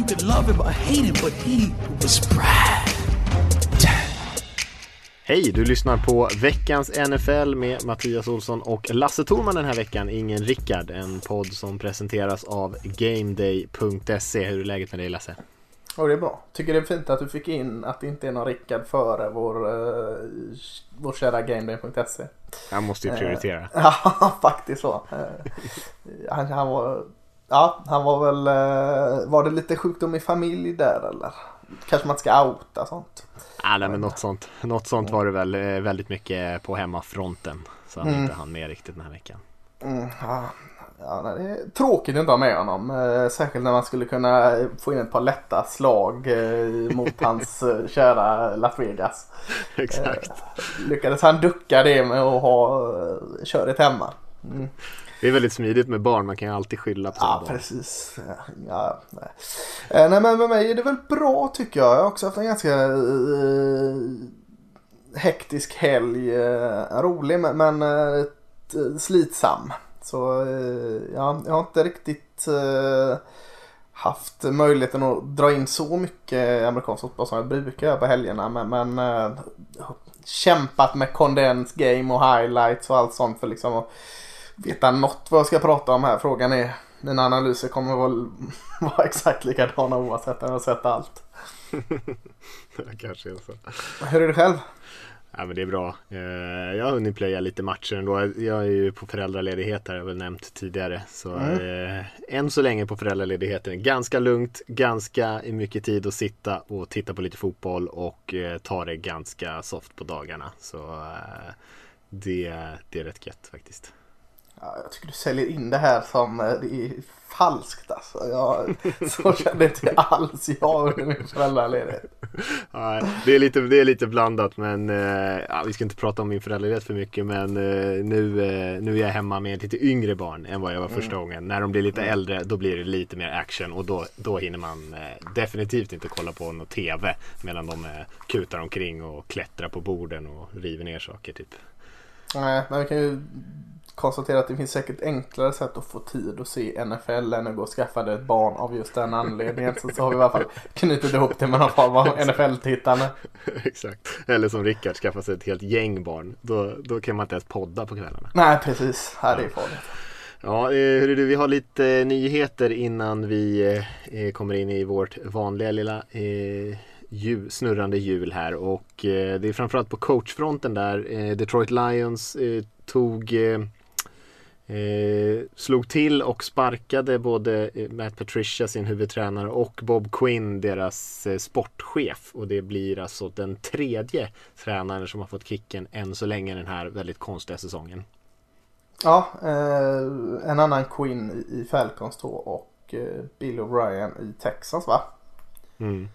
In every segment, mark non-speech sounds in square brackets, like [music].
You could love him or hate him, but he was Brad. Hej, du lyssnar på veckans NFL med Mattias Olsson och Lasse Thorman den här veckan, ingen Rickard. En podd som presenteras av GameDay.se. Hur är läget med dig Lasse? Och det är bra. Tycker det är fint att du fick in att det inte är någon Rickard före vår, uh, vår kära GameDay.se. Jag måste ju prioritera. [laughs] Ja, faktiskt så. Uh, han, han, var, ja, han var väl, uh, var det lite sjukdom i familj där eller? Kanske man ska outa sånt. Ah, nej, men något sånt, något sånt var det väl väldigt mycket på hemmafronten. Så han mm. inte hann med riktigt den här veckan. Mm, ja, ja, det är tråkigt att inte ha med honom. Eh, särskilt när man skulle kunna få in ett par lätta slag eh, mot [laughs] hans eh, kära Las Vegas. [laughs] Exakt. Lyckades han ducka det med att ha köret hemma. Mm. Det är väldigt smidigt med barn, man kan ju alltid skylla på Ja, barn. precis. Ja, nej. Eh, nej, men med mig är det väl bra tycker jag. Jag har också haft en ganska eh, hektisk helg. Rolig men eh, slitsam. Så ja, jag har inte riktigt haft möjligheten att dra in så mycket amerikansk fotboll som jag brukar göra på helgerna. Men, men eh, kämpat med condensed game och highlights och allt sånt för liksom att veta något vad jag ska prata om här. Frågan är, mina analyser kommer väl [laughs] vara exakt likadana oavsett jag har sett allt. [laughs] det kanske är så. Hur är det själv? Ja, men det är bra. Eh, jag har hunnit playa lite matcher ändå. Jag är ju på föräldraledighet här, jag har väl nämnt tidigare. Så mm. eh, än så länge på föräldraledigheten. Ganska lugnt, ganska mycket tid att sitta och titta på lite fotboll och eh, ta det ganska soft på dagarna. Så det, det är rätt gött faktiskt. Ja, jag tycker du säljer in det här som eh, det är falskt alltså. [laughs] Jag, så kände inte alls jag under min föräldraledighet. Ja, det, är lite, det är lite blandat men eh, ja, vi ska inte prata om min föräldraledighet för mycket men eh, nu, nu är jag hemma med lite yngre barn än vad jag var första mm. gången. När de blir lite mm. äldre då blir det lite mer action och då, då hinner man definitivt inte kolla på någon TV medan de kutar omkring och klättrar på borden och river ner saker typ. Nej, men vi kan ju konstatera att det finns säkert enklare sätt att få tid att se NFL än att gå och skaffa ett barn av just den anledningen. Så, så har vi i alla fall knutit ihop det med någon form av NFL-tittande. [laughs] Exakt. Eller som Rickard, skaffa sig ett helt gäng barn. Då, då kan man inte ens podda på kvällarna. Nej, precis. Det är farligt. Ja, eh, hörru du, vi har lite nyheter innan vi eh, kommer in i vårt vanliga lilla eh, jul, snurrande hjul här och det är framförallt på coachfronten där. Detroit Lions tog Eh, slog till och sparkade både eh, Matt Patricia, sin huvudtränare, och Bob Quinn, deras eh, sportchef. Och det blir alltså den tredje tränaren som har fått kicken än så länge den här väldigt konstiga säsongen. Ja, eh, en annan Quinn i Falcons då och eh, Bill O'Brien i Texas va? Mm.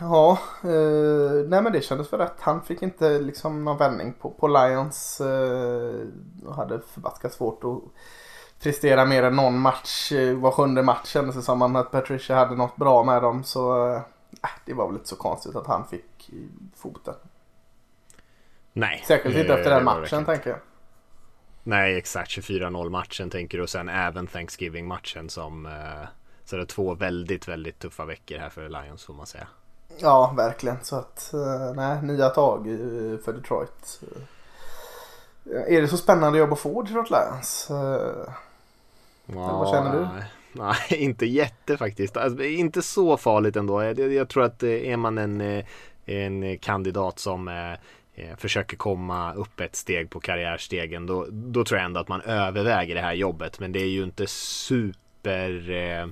Ja, eh, nej men det kändes för rätt. Han fick inte liksom någon vändning på, på Lions. Eh, hade förbaskat svårt att prestera mer än någon match. Eh, var sjunde match kändes det som att Patricia hade något bra med dem. Så eh, det var väl inte så konstigt att han fick foten. Nej. Särskilt inte efter den matchen tänker jag. Nej, exakt 24-0 matchen tänker du och sen även Thanksgiving matchen som eh, så det är två väldigt, väldigt tuffa veckor här för Lions får man säga. Ja, verkligen. Så att, eh, nej, nya tag för Detroit. Eh, är det så spännande jobb att få Detroit Lions? Eh, ja, vad känner du? [laughs] Nej, inte jätte faktiskt. Alltså, inte så farligt ändå. Jag, jag, tror att eh, är man en, en kandidat som eh, försöker komma upp ett steg på karriärstegen då, då tror jag ändå att man överväger det här jobbet. Men det är ju inte super eh,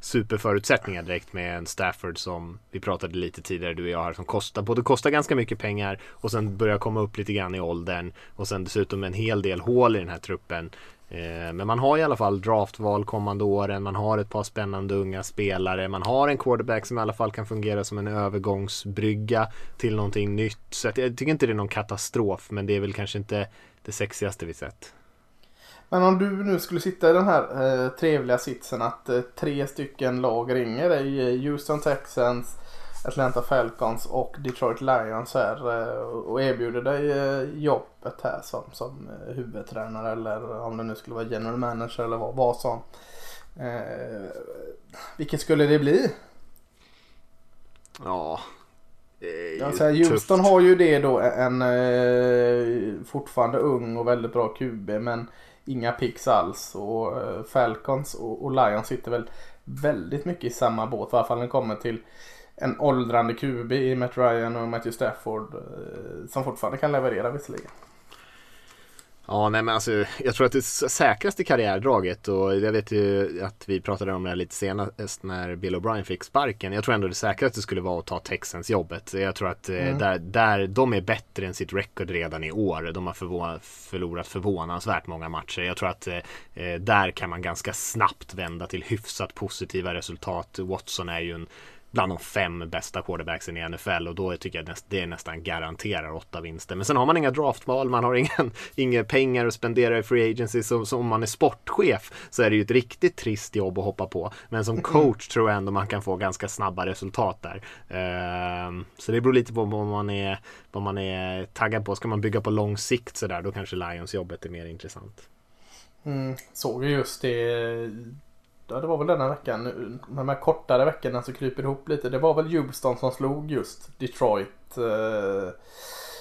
superförutsättningar direkt med en Stafford som vi pratade lite tidigare du och jag här som kostar både kostar ganska mycket pengar och sen börjar komma upp lite grann i åldern och sen dessutom en hel del hål i den här truppen. Eh, men man har i alla fall draftval kommande åren, man har ett par spännande unga spelare, man har en quarterback som i alla fall kan fungera som en övergångsbrygga till någonting nytt. Så jag tycker inte det är någon katastrof, men det är väl kanske inte det sexigaste vi sett. Men om du nu skulle sitta i den här eh, trevliga sitsen att eh, tre stycken lag ringer dig, eh, Houston Texans, Atlanta Falcons och Detroit Lions här eh, och erbjuder dig eh, jobbet här som, som eh, huvudtränare eller om det nu skulle vara general manager eller vad, vad som. Eh, vilket skulle det bli? Ja, Alltså, Houston har ju det då en eh, fortfarande ung och väldigt bra QB men inga picks alls och eh, Falcons och, och Lions sitter väl väldigt mycket i samma båt i alla fall när det kommer till en åldrande QB i Matt Ryan och Matthew Stafford eh, som fortfarande kan leverera visserligen. Ja, nej men alltså jag tror att det säkraste karriärdraget och jag vet ju att vi pratade om det här lite senast när Bill O'Brien fick sparken. Jag tror ändå det säkraste skulle vara att ta Texans jobbet. Jag tror att eh, mm. där, där de är bättre än sitt record redan i år. De har förvå förlorat förvånansvärt många matcher. Jag tror att eh, eh, där kan man ganska snabbt vända till hyfsat positiva resultat. Watson är ju en bland de fem bästa quarterbacksen i NFL och då tycker jag det nästan garanterar åtta vinster. Men sen har man inga draftval, man har ingen, [laughs] inga pengar att spendera i free agency. Så, så om man är sportchef så är det ju ett riktigt trist jobb att hoppa på. Men som coach tror jag ändå man kan få ganska snabba resultat där. Uh, så det beror lite på vad man är, vad man är taggad på. Ska man bygga på lång sikt så där, då kanske Lions jobbet är mer intressant. Mm, såg ju just det ja, det var väl denna veckan. De här kortare veckorna så kryper ihop lite. Det var väl Houston som slog just Detroit. Eh,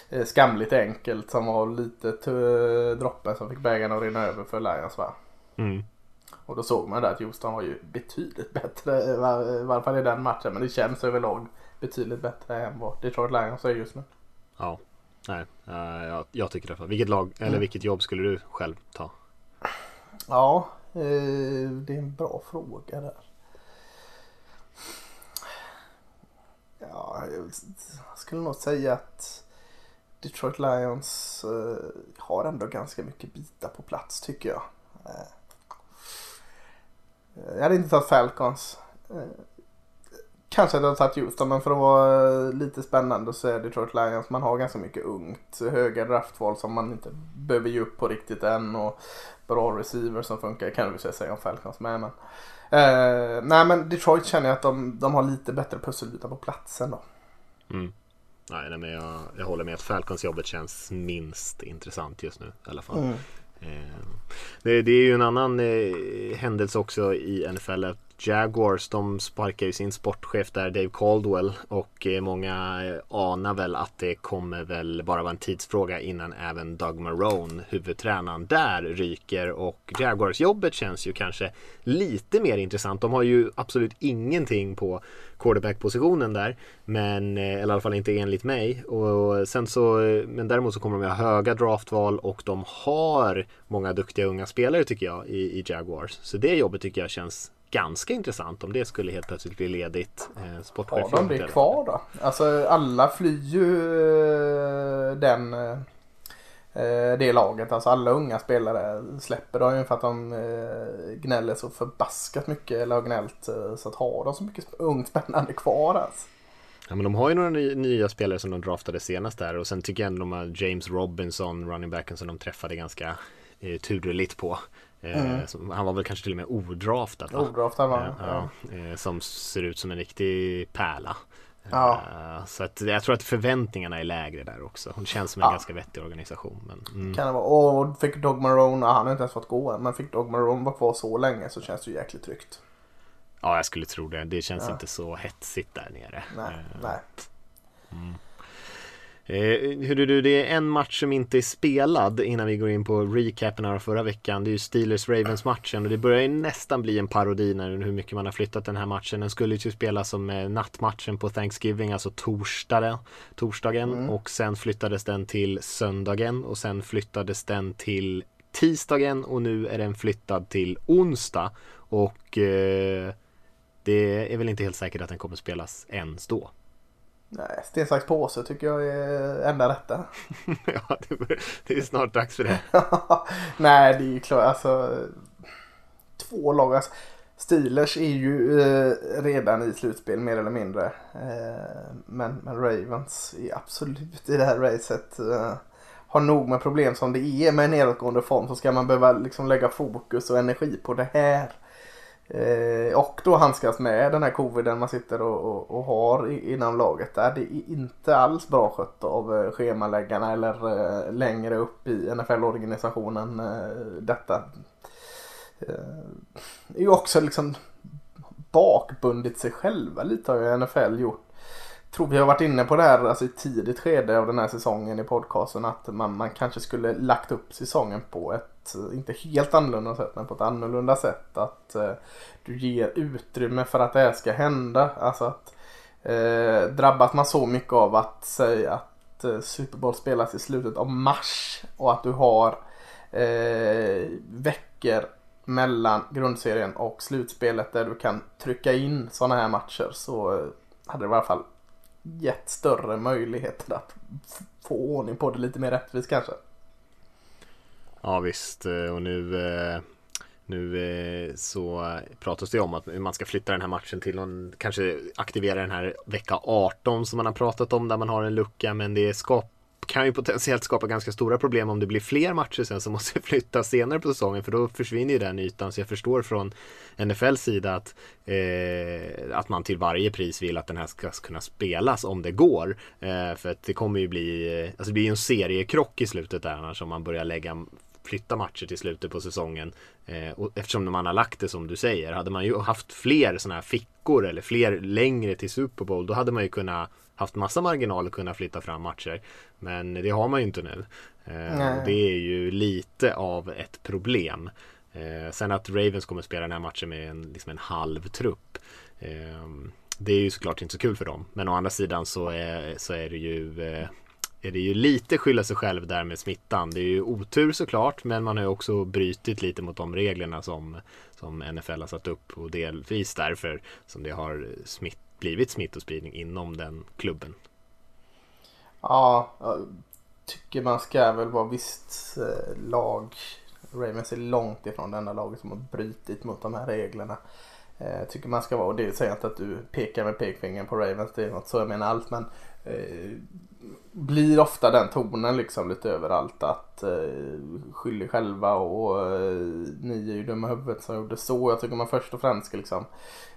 eh skamligt enkelt som var lite droppen som fick bägaren att rinna över för Lions va? Mm. Och då såg man där att Houston var ju betydligt bättre i varje fall i den matchen. Men det känns överlag betydligt bättre än vad Detroit Lions är just nu. Ja, nej, uh, jag, jag tycker det. Vilket lag eller mm. vilket jobb skulle du själv ta? Ja, Eh, Eh, det är en bra fråga där. Ja, jag skulle nog säga att Detroit Lions eh, har ändå ganska mycket bitar på plats tycker jag. Eh, jag hade inte tagit Falcons. Kanske hade jag tagit Houston men för att vara lite spännande så är Detroit Lions. Man har ganska mycket ungt. Höga draftval som man inte behöver ge upp på riktigt än. Och bra receiver som funkar. kan du säga om Falcons med. Men, eh, nej men Detroit känner jag att de, de har lite bättre pusselbitar på platsen då. Mm. Nej, nej, men jag, jag håller med att Falcons jobbet känns minst intressant just nu i alla fall. Mm. Eh, det, det, är ju en annan eh, händelse också i NFL att Jaguars de sparkar ju sin sportchef där Dave Caldwell och eh, många eh, anar väl att det kommer väl bara vara en tidsfråga innan även Doug Marone, huvudtränaren där, ryker och Jaguars jobbet känns ju kanske lite mer intressant. De har ju absolut ingenting på quarterback-positionen där. Men, eh, eller i alla fall inte enligt mig. Och sen så, men däremot så kommer de ha höga draftval och de har många duktiga unga spelare tycker jag i, i Jaguars. Så det jobbet tycker jag känns ganska intressant om det skulle helt plötsligt bli ledigt. Eh, sportchef Har de det kvar då? Alltså alla flyr ju eh, den eh, eh, det laget. Alltså alla unga spelare släpper de ju för att de eh, gnäller så förbaskat mycket eller har gnällt eh, så att har de så mycket ungt spännande kvar alltså. Ja men de har ju några nya spelare som de draftade senast där och sen tycker jag ändå de har James Robinson, running backen som de träffade ganska eh, turligt på. Mm. han var väl kanske till och med odraftad. Odraftad var han. Ja, ja. som ser ut som en riktig pärla. Ja. Så att jag tror att förväntningarna är lägre där också. Hon känns som en ja. ganska vettig organisation. Men, mm. Kan det vara. Och fick Dog Marone, han har inte ens fått gå än, men fick Dog Marone vara kvar så länge så känns det ju jäkligt tryggt. Ja, jag skulle tro det. Det känns inte så hetsigt där nere. Nej, uh, nej. Mm. Eh, hur du, det är en match som inte är spelad innan vi går in på recapen av förra veckan. Det är ju Steelers-Ravens matchen och det börjar ju nästan bli en parodi när hur mycket man har flyttat den här matchen. Den skulle ju spelas som eh, nattmatchen på Thanksgiving, alltså torsdagen, torsdagen mm. och sen flyttades den till söndagen och sen flyttades den till tisdagen och nu är den flyttad till onsdag och eh, det är väl inte helt säkert att den kommer spelas ens då. Nej, sten, sax, påse tycker jag är enda rätta. [laughs] ja, det, är snart dags för det. [laughs] Nej, det är ju klart. Alltså, två lag. Alltså, Steelers är ju eh, redan i slutspel mer eller mindre. Eh, men, men Ravens är absolut i det här racet. Eh, har nog med problem som det är med nedåtgående form så ska man behöva liksom lägga fokus och energi på det här. Eh, och då handskas med den här coviden man sitter och, och, och har inom laget. Där. Det är inte alls bra skött av eh, schemaläggarna eller eh, längre upp i NFL-organisationen eh, detta. Det är ju också liksom bakbundit sig själva lite har ju NFL gjort tror vi har varit inne på det här alltså i tidigt skede av den här säsongen i podcasten att man, man kanske skulle lagt upp säsongen på ett, inte helt annorlunda sätt, men på ett annorlunda sätt. Att eh, du ger utrymme för att det här ska hända. Alltså att eh, drabbas man så mycket av att säga att eh, Super Bowl spelas i slutet av mars och att du har eh, veckor mellan grundserien och slutspelet där du kan trycka in sådana här matcher så eh, hade det i alla fall gett större möjligheter att få ordning på det lite mer rättvist kanske. Ja visst eh, och nu eh, nu eh, så pratas det om att man ska flytta den här matchen till någon, kanske aktivera den här vecka 18 som man har pratat om där man har en lucka men det skap, kan ju potentiellt skapa ganska stora problem om det blir fler matcher sen som [laughs] måste flyttas senare på säsongen för då försvinner ju den ytan. Så jag förstår från NFLs sida att, eh, att man till varje pris vill att den här ska kunna spelas om det går. Eh, för att det kommer ju bli, alltså det blir ju en seriekrock i slutet där annars om man börjar lägga flytta matcher till slutet på säsongen. Eh, och eftersom man har lagt det som du säger, hade man ju haft fler sådana här fickor eller fler längre till Super Bowl, då hade man ju kunnat haft massa marginal att kunna flytta fram matcher. Men det har man ju inte nu. Eh, det är ju lite av ett problem. Eh, sen att Ravens kommer spela den här matchen med en, liksom en halv trupp. Eh, det är ju såklart inte så kul för dem. Men å andra sidan så är, så är det ju eh, är det ju lite skylla sig själv där med smittan. Det är ju otur såklart men man har ju också brytit lite mot de reglerna som, som NFL har satt upp och delvis därför som det har smitt blivit smittospridning inom den klubben. Ja, jag tycker man ska väl vara visst eh, lag. Ravens är långt ifrån denna laget som har brutit mot de här reglerna. Jag tycker man ska vara, och det säger inte att du pekar med pekfingern på Ravens, det är något så jag menar allt men eh, blir ofta den tonen liksom lite överallt att eh, skyll själva och eh, ni är ju dumma huvudet som gjorde så. Jag tycker man först och främst ska liksom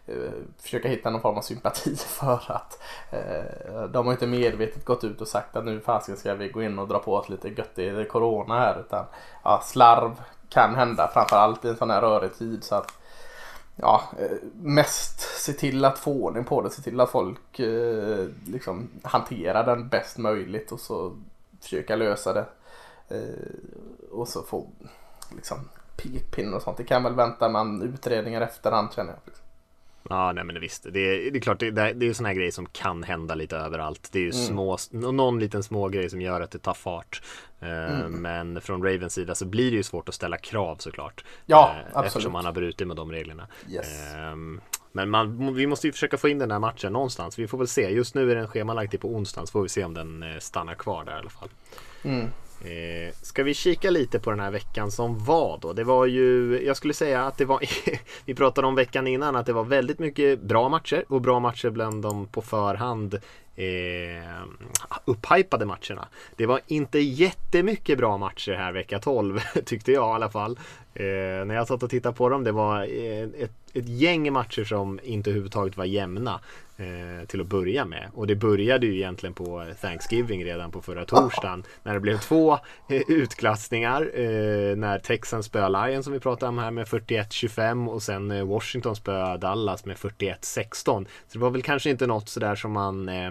eh, försöka hitta någon form av sympati [laughs] för att eh, de har inte medvetet gått ut och sagt att nu fasiken ska vi gå in och dra på oss lite gött i corona här utan ja, slarv kan hända framförallt i en sån här rörig tid så att ja, eh, mest se till att få ordning på det. Se till att folk eh, liksom hanterar den bäst möjligt och så försöka lösa det. Eh, och så få liksom pekpinnar och sånt. Det kan väl vänta man utredningar efterhand känner jag. Ja, nej men visst. Det är, det är klart, det, det är sådana här grejer som kan hända lite överallt. Det är ju mm. små, någon liten små grej som gör att det tar fart. Eh, mm. Men från Ravens sida så blir det ju svårt att ställa krav såklart. Ja, eh, absolut. Eftersom man har brutit med de reglerna. Yes. Ehm, men man, vi måste ju försöka få in den här matchen någonstans. Vi får väl se. Just nu är den schemalagd till på onsdagen så får vi se om den eh, stannar kvar där i alla fall. Mm. Eh, ska vi kika lite på den här veckan som var då? Det var ju, jag skulle säga att det var, [laughs] vi pratade om veckan innan att det var väldigt mycket bra matcher och bra matcher bland de på förhand eh, upphypade matcherna. Det var inte jättemycket bra matcher här vecka 12 [laughs] tyckte jag i alla fall. Eh, när jag satt och tittade på dem det var eh, ett, ett gäng matcher som inte överhuvudtaget var jämna Eh, till att börja med. Och det började ju egentligen på Thanksgiving redan på förra torsdagen när det blev två eh, utklassningar. Eh, när Texans spöade Lions som vi pratade om här med 41-25 och sen eh, Washington spöade Dallas med 41-16. Så det var väl kanske inte något sådär som man eh,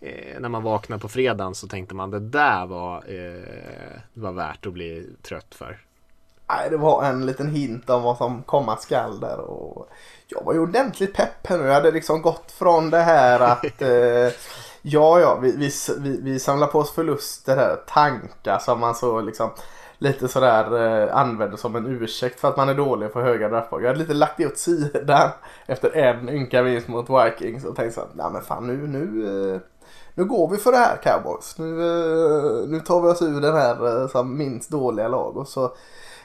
eh, när man vaknade på fredagen så tänkte man det där var, eh, var värt att bli trött för. Nej, det var en liten hint om vad som komma skall där. Och jag var ju ordentligt pepp här nu. Jag hade liksom gått från det här att [laughs] eh, ja, ja, vi, vi, vi, vi samlar på oss förluster här. Tankar som man så liksom lite sådär eh, använder som en ursäkt för att man är dålig på höga draftlag. Jag hade lite lagt det åt sidan efter en ynka vinst mot Vikings och tänkte så att nej men fan nu, nu, eh, nu går vi för det här cowboys. Nu, eh, nu tar vi oss ur den här eh, som minst dåliga lag och så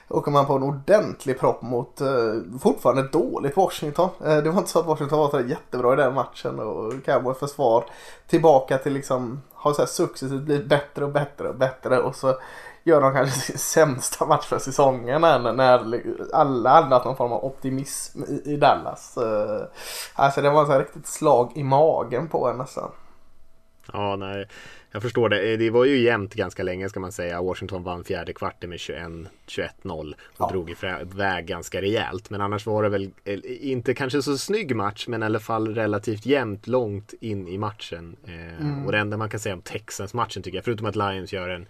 åker man på en ordentlig propp mot eh, fortfarande dåligt Washington. Eh, det var inte så att Washington var så jättebra i den matchen och Cowboys försvar tillbaka till liksom har så här successivt blivit bättre och bättre och bättre och så gör de kanske [laughs] sin sämsta match för säsongen när, när alla hade någon form av optimism i, i Dallas. Eh, alltså det var så här riktigt slag i magen på en nästan. Ja, nej. Jag förstår det. Det var ju jämnt ganska länge ska man säga. Washington vann fjärde kvarten med 21-0 och ja. drog iväg ganska rejält. Men annars var det väl eh, inte kanske så snygg match men i alla fall relativt jämnt långt in i matchen. Eh, mm. Och det enda man kan säga om Texans matchen tycker jag, förutom att Lions gör en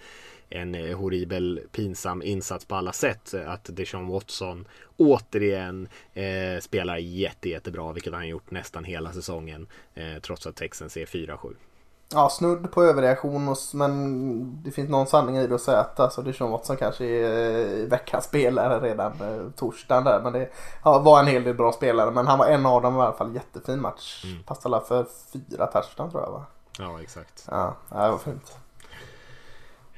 en eh, horribel pinsam insats på alla sätt. Att Deshaun Watson återigen eh, spelar jätte, jättebra, vilket han gjort nästan hela säsongen. Eh, trots att Texans är 4-7. Ja, snudd på överreaktion men det finns någon sanning i det att säga att alltså, Dishon Watson kanske är eh, veckans spelare redan eh, torsdagen där. Men det ja, var en hel del bra spelare men han var en av dem i alla fall. Jättefin match. Mm. Passade för fyra touchdown tror jag va? Ja, exakt. Ja, det var fint.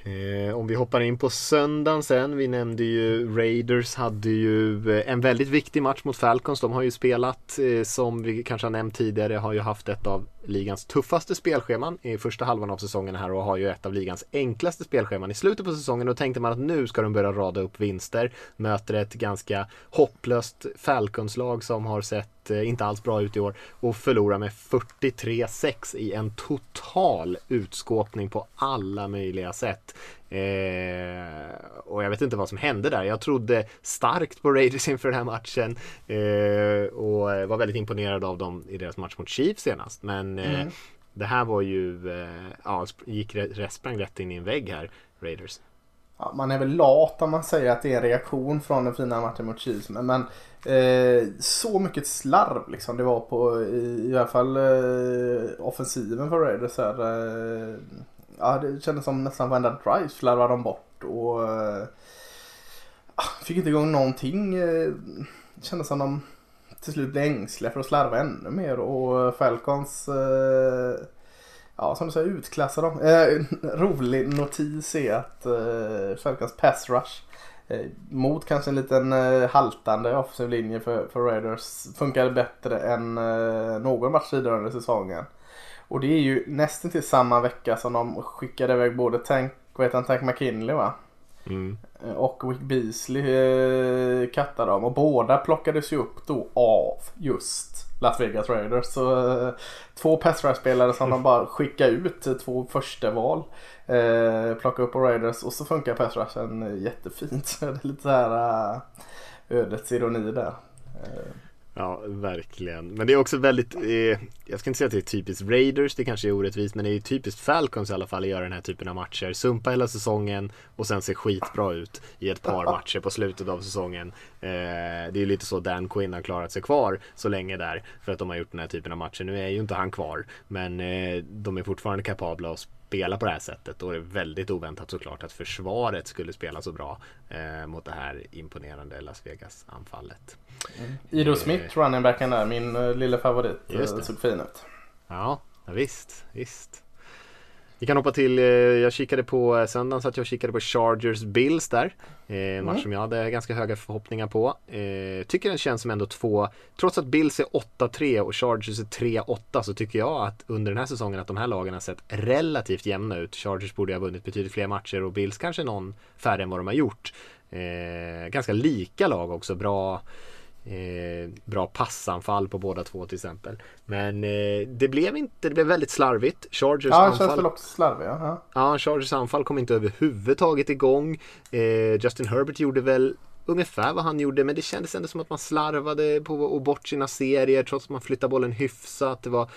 Eh, om vi hoppar in på söndagen sen. Vi nämnde ju Raiders hade ju en väldigt viktig match mot Falcons. De har ju spelat, eh, som vi kanske har nämnt tidigare, har ju haft ett av ligans tuffaste spelscheman i första halvan av säsongen här och har ju ett av ligans enklaste spelscheman i slutet på säsongen. Då tänkte man att nu ska de börja rada upp vinster. Möter ett ganska hopplöst Falcons-lag som har sett eh, inte alls bra ut i år och förlorar med 43-6 i en total utskåpning på alla möjliga sätt. Eh, och jag vet inte vad som hände där. Jag trodde starkt på Raiders inför den här matchen eh, och var väldigt imponerad av dem i deras match mot Chiefs senast. Men eh, mm. det här var ju, eh, ja, gick sprang rätt in i en vägg här, Raiders. Ja, man är väl lat om man säger att det är en reaktion från den fina matchen mot Chiefs. Men, men eh, så mycket slarv liksom det var på i, i alla fall eh, offensiven för Raiders här. Eh, ja, det kändes som nästan varenda drive slarvade de bort. Och äh, fick inte igång någonting. Det kändes som de till slut blev ängsliga för att slarva ännu mer. Och eh, Falcons, äh, ja som du säger, utklassade dem. Äh, [laughs] rolig notis är att äh, Falcons pass rush mot kanske en liten haltande offensiv linje för, för Raiders funkade bättre än någon match tidigare under säsongen. Och det är ju nästan till samma vecka som de skickade iväg både Tank, vad heter han, Tank McKinley va? Mm. Eh, och Wick Beasley eh, kattade dem och båda plockades ju upp då av just Las Vegas Raiders. Så eh, två pass spelare som de bara skickade ut, två första val. Eh, plockade upp på Raiders och så funkar pass rushen jättefint. Så [laughs] det är lite så här ödets ironi där. Ja, verkligen. Men det är också väldigt, eh, jag ska inte säga att det är typiskt Raiders, det kanske är orättvist, men det är typiskt Falcons i alla fall att göra den här typen av matcher. Sumpa hela säsongen och sen se skitbra ut i ett par matcher på slutet av säsongen. Eh, det är ju lite så Dan Quinn har klarat sig kvar så länge där för att de har gjort den här typen av matcher. Nu är ju inte han kvar, men eh, de är fortfarande kapabla att spela på det här sättet det är väldigt oväntat såklart att försvaret skulle spela så bra eh, mot det här imponerande Las Vegas anfallet. Mm. Ido Smith, running backen där, min uh, lilla favorit, Just det. såg fin ut. Ja, visst, visst. Vi kan hoppa till, eh, jag kikade på eh, söndagen så att jag kikade på Chargers Bills där. Eh, en match mm. som jag hade ganska höga förhoppningar på. tycker den känns som ändå två, trots att Bills är 8-3 och Chargers är 3-8 så tycker jag att under den här säsongen att de här lagen har sett relativt jämna ut. Chargers borde ha vunnit betydligt fler matcher och Bills kanske någon färre än vad de har gjort. ganska lika lag också, bra Eh, bra passanfall på båda två till exempel. Men eh, det blev inte, det blev väldigt slarvigt. Chargers ja, anfall. känns väl också slarviga. Ja. ja, Chargers anfall kom inte överhuvudtaget igång. Eh, Justin Herbert gjorde väl ungefär vad han gjorde men det kändes ändå som att man slarvade på att bort sina serier trots att man flyttade bollen hyfsat. Det var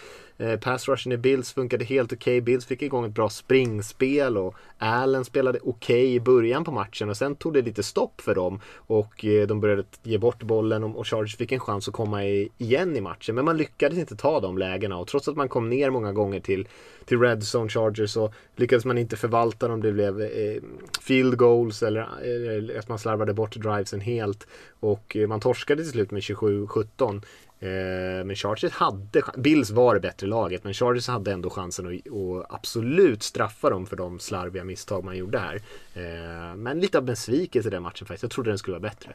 Eh, pass rushen i Bills funkade helt okej. Okay. Bills fick igång ett bra springspel och Allen spelade okej okay i början på matchen och sen tog det lite stopp för dem och eh, de började ge bort bollen och Chargers fick en chans att komma igen i matchen. Men man lyckades inte ta de lägena och trots att man kom ner många gånger till, till Red Zone Chargers så lyckades man inte förvalta dem. Det blev eh, field goals eller, att man slarvade bort drivesen helt och man torskade till slut med 27-17. Eh, men Chargers hade, Bills var det bättre laget, men Chargers hade ändå chansen att, att absolut straffa dem för de slarviga misstag man gjorde här. Eh, men lite av besvikelse i den matchen faktiskt. Jag trodde den skulle vara bättre.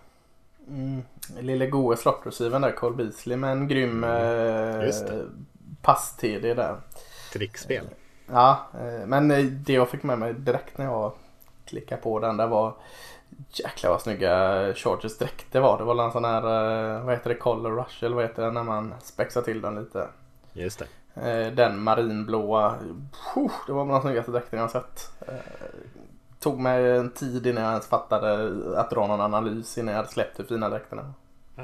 Mm. Lille goe slottreceivern där, Cole Beasley med en grym mm. eh, pass-TD där. Trickspel. Ja, eh, men det jag fick med mig direkt när jag klickade på den där var Jäklar vad snygga Chargers dräkter var. Det var en sån här, eh, vad heter det, color rush eller vad heter det när man spexar till den lite. Just det. Eh, den marinblåa, det var bland de snyggaste dräkterna jag sett. Eh, tog mig en tid innan jag ens fattade att dra någon analys innan jag hade släppt hur fina dräkterna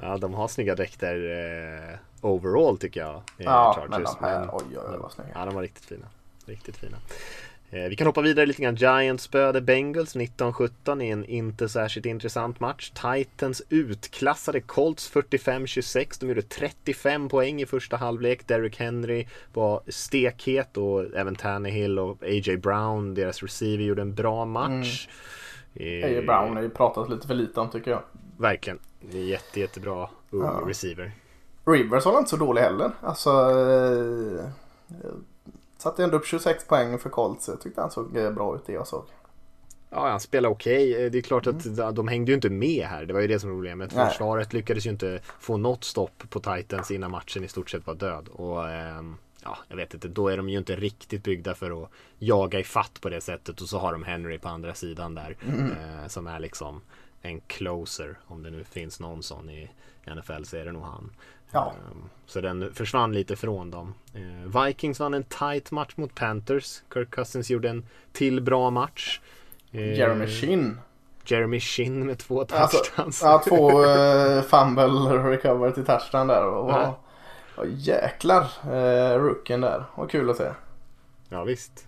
Ja, de har snygga dräkter eh, overall tycker jag. Ja, Chargers. men de här, men, oj, oj, oj vad snygga. Ja, de var riktigt fina. Riktigt fina. Eh, vi kan hoppa vidare lite grann. Giants spöade Bengals 19-17 i en inte särskilt intressant match. Titans utklassade Colts 45-26. De gjorde 35 poäng i första halvlek. Derrick Henry var stekhet och även Tannehill och A.J. Brown, deras receiver, gjorde en bra match. Mm. A.J. Brown har ju pratat lite för lite om tycker jag. Verkligen. Jätte, jättebra ja. receiver. Rivers var inte så dålig heller. Alltså... Satte ändå upp 26 poäng för Colts. Jag tyckte han såg eh, bra ut det jag såg. Ja, han spelar okej. Okay. Eh, det är klart att mm. de hängde ju inte med här. Det var ju det som var problemet. Nej. Försvaret lyckades ju inte få något stopp på Titans innan matchen i stort sett var död. Och eh, ja, jag vet inte, då är de ju inte riktigt byggda för att jaga i fatt på det sättet. Och så har de Henry på andra sidan där. Mm. Eh, som är liksom en closer. Om det nu finns någon sån i NFL så är det nog han. Ja. Ehm, så den försvann lite från dem. Ehm, Vikings vann en tight match mot Panthers. Kirk Cousins gjorde en till bra match. Ehm, Jeremy Shin. Jeremy Shin med två alltså, touchdowns. Alltså, ja, två uh, [laughs] fumble recover till touchdown där. Och, ja. och jäklar uh, rookien där. Vad kul att se. Ja visst.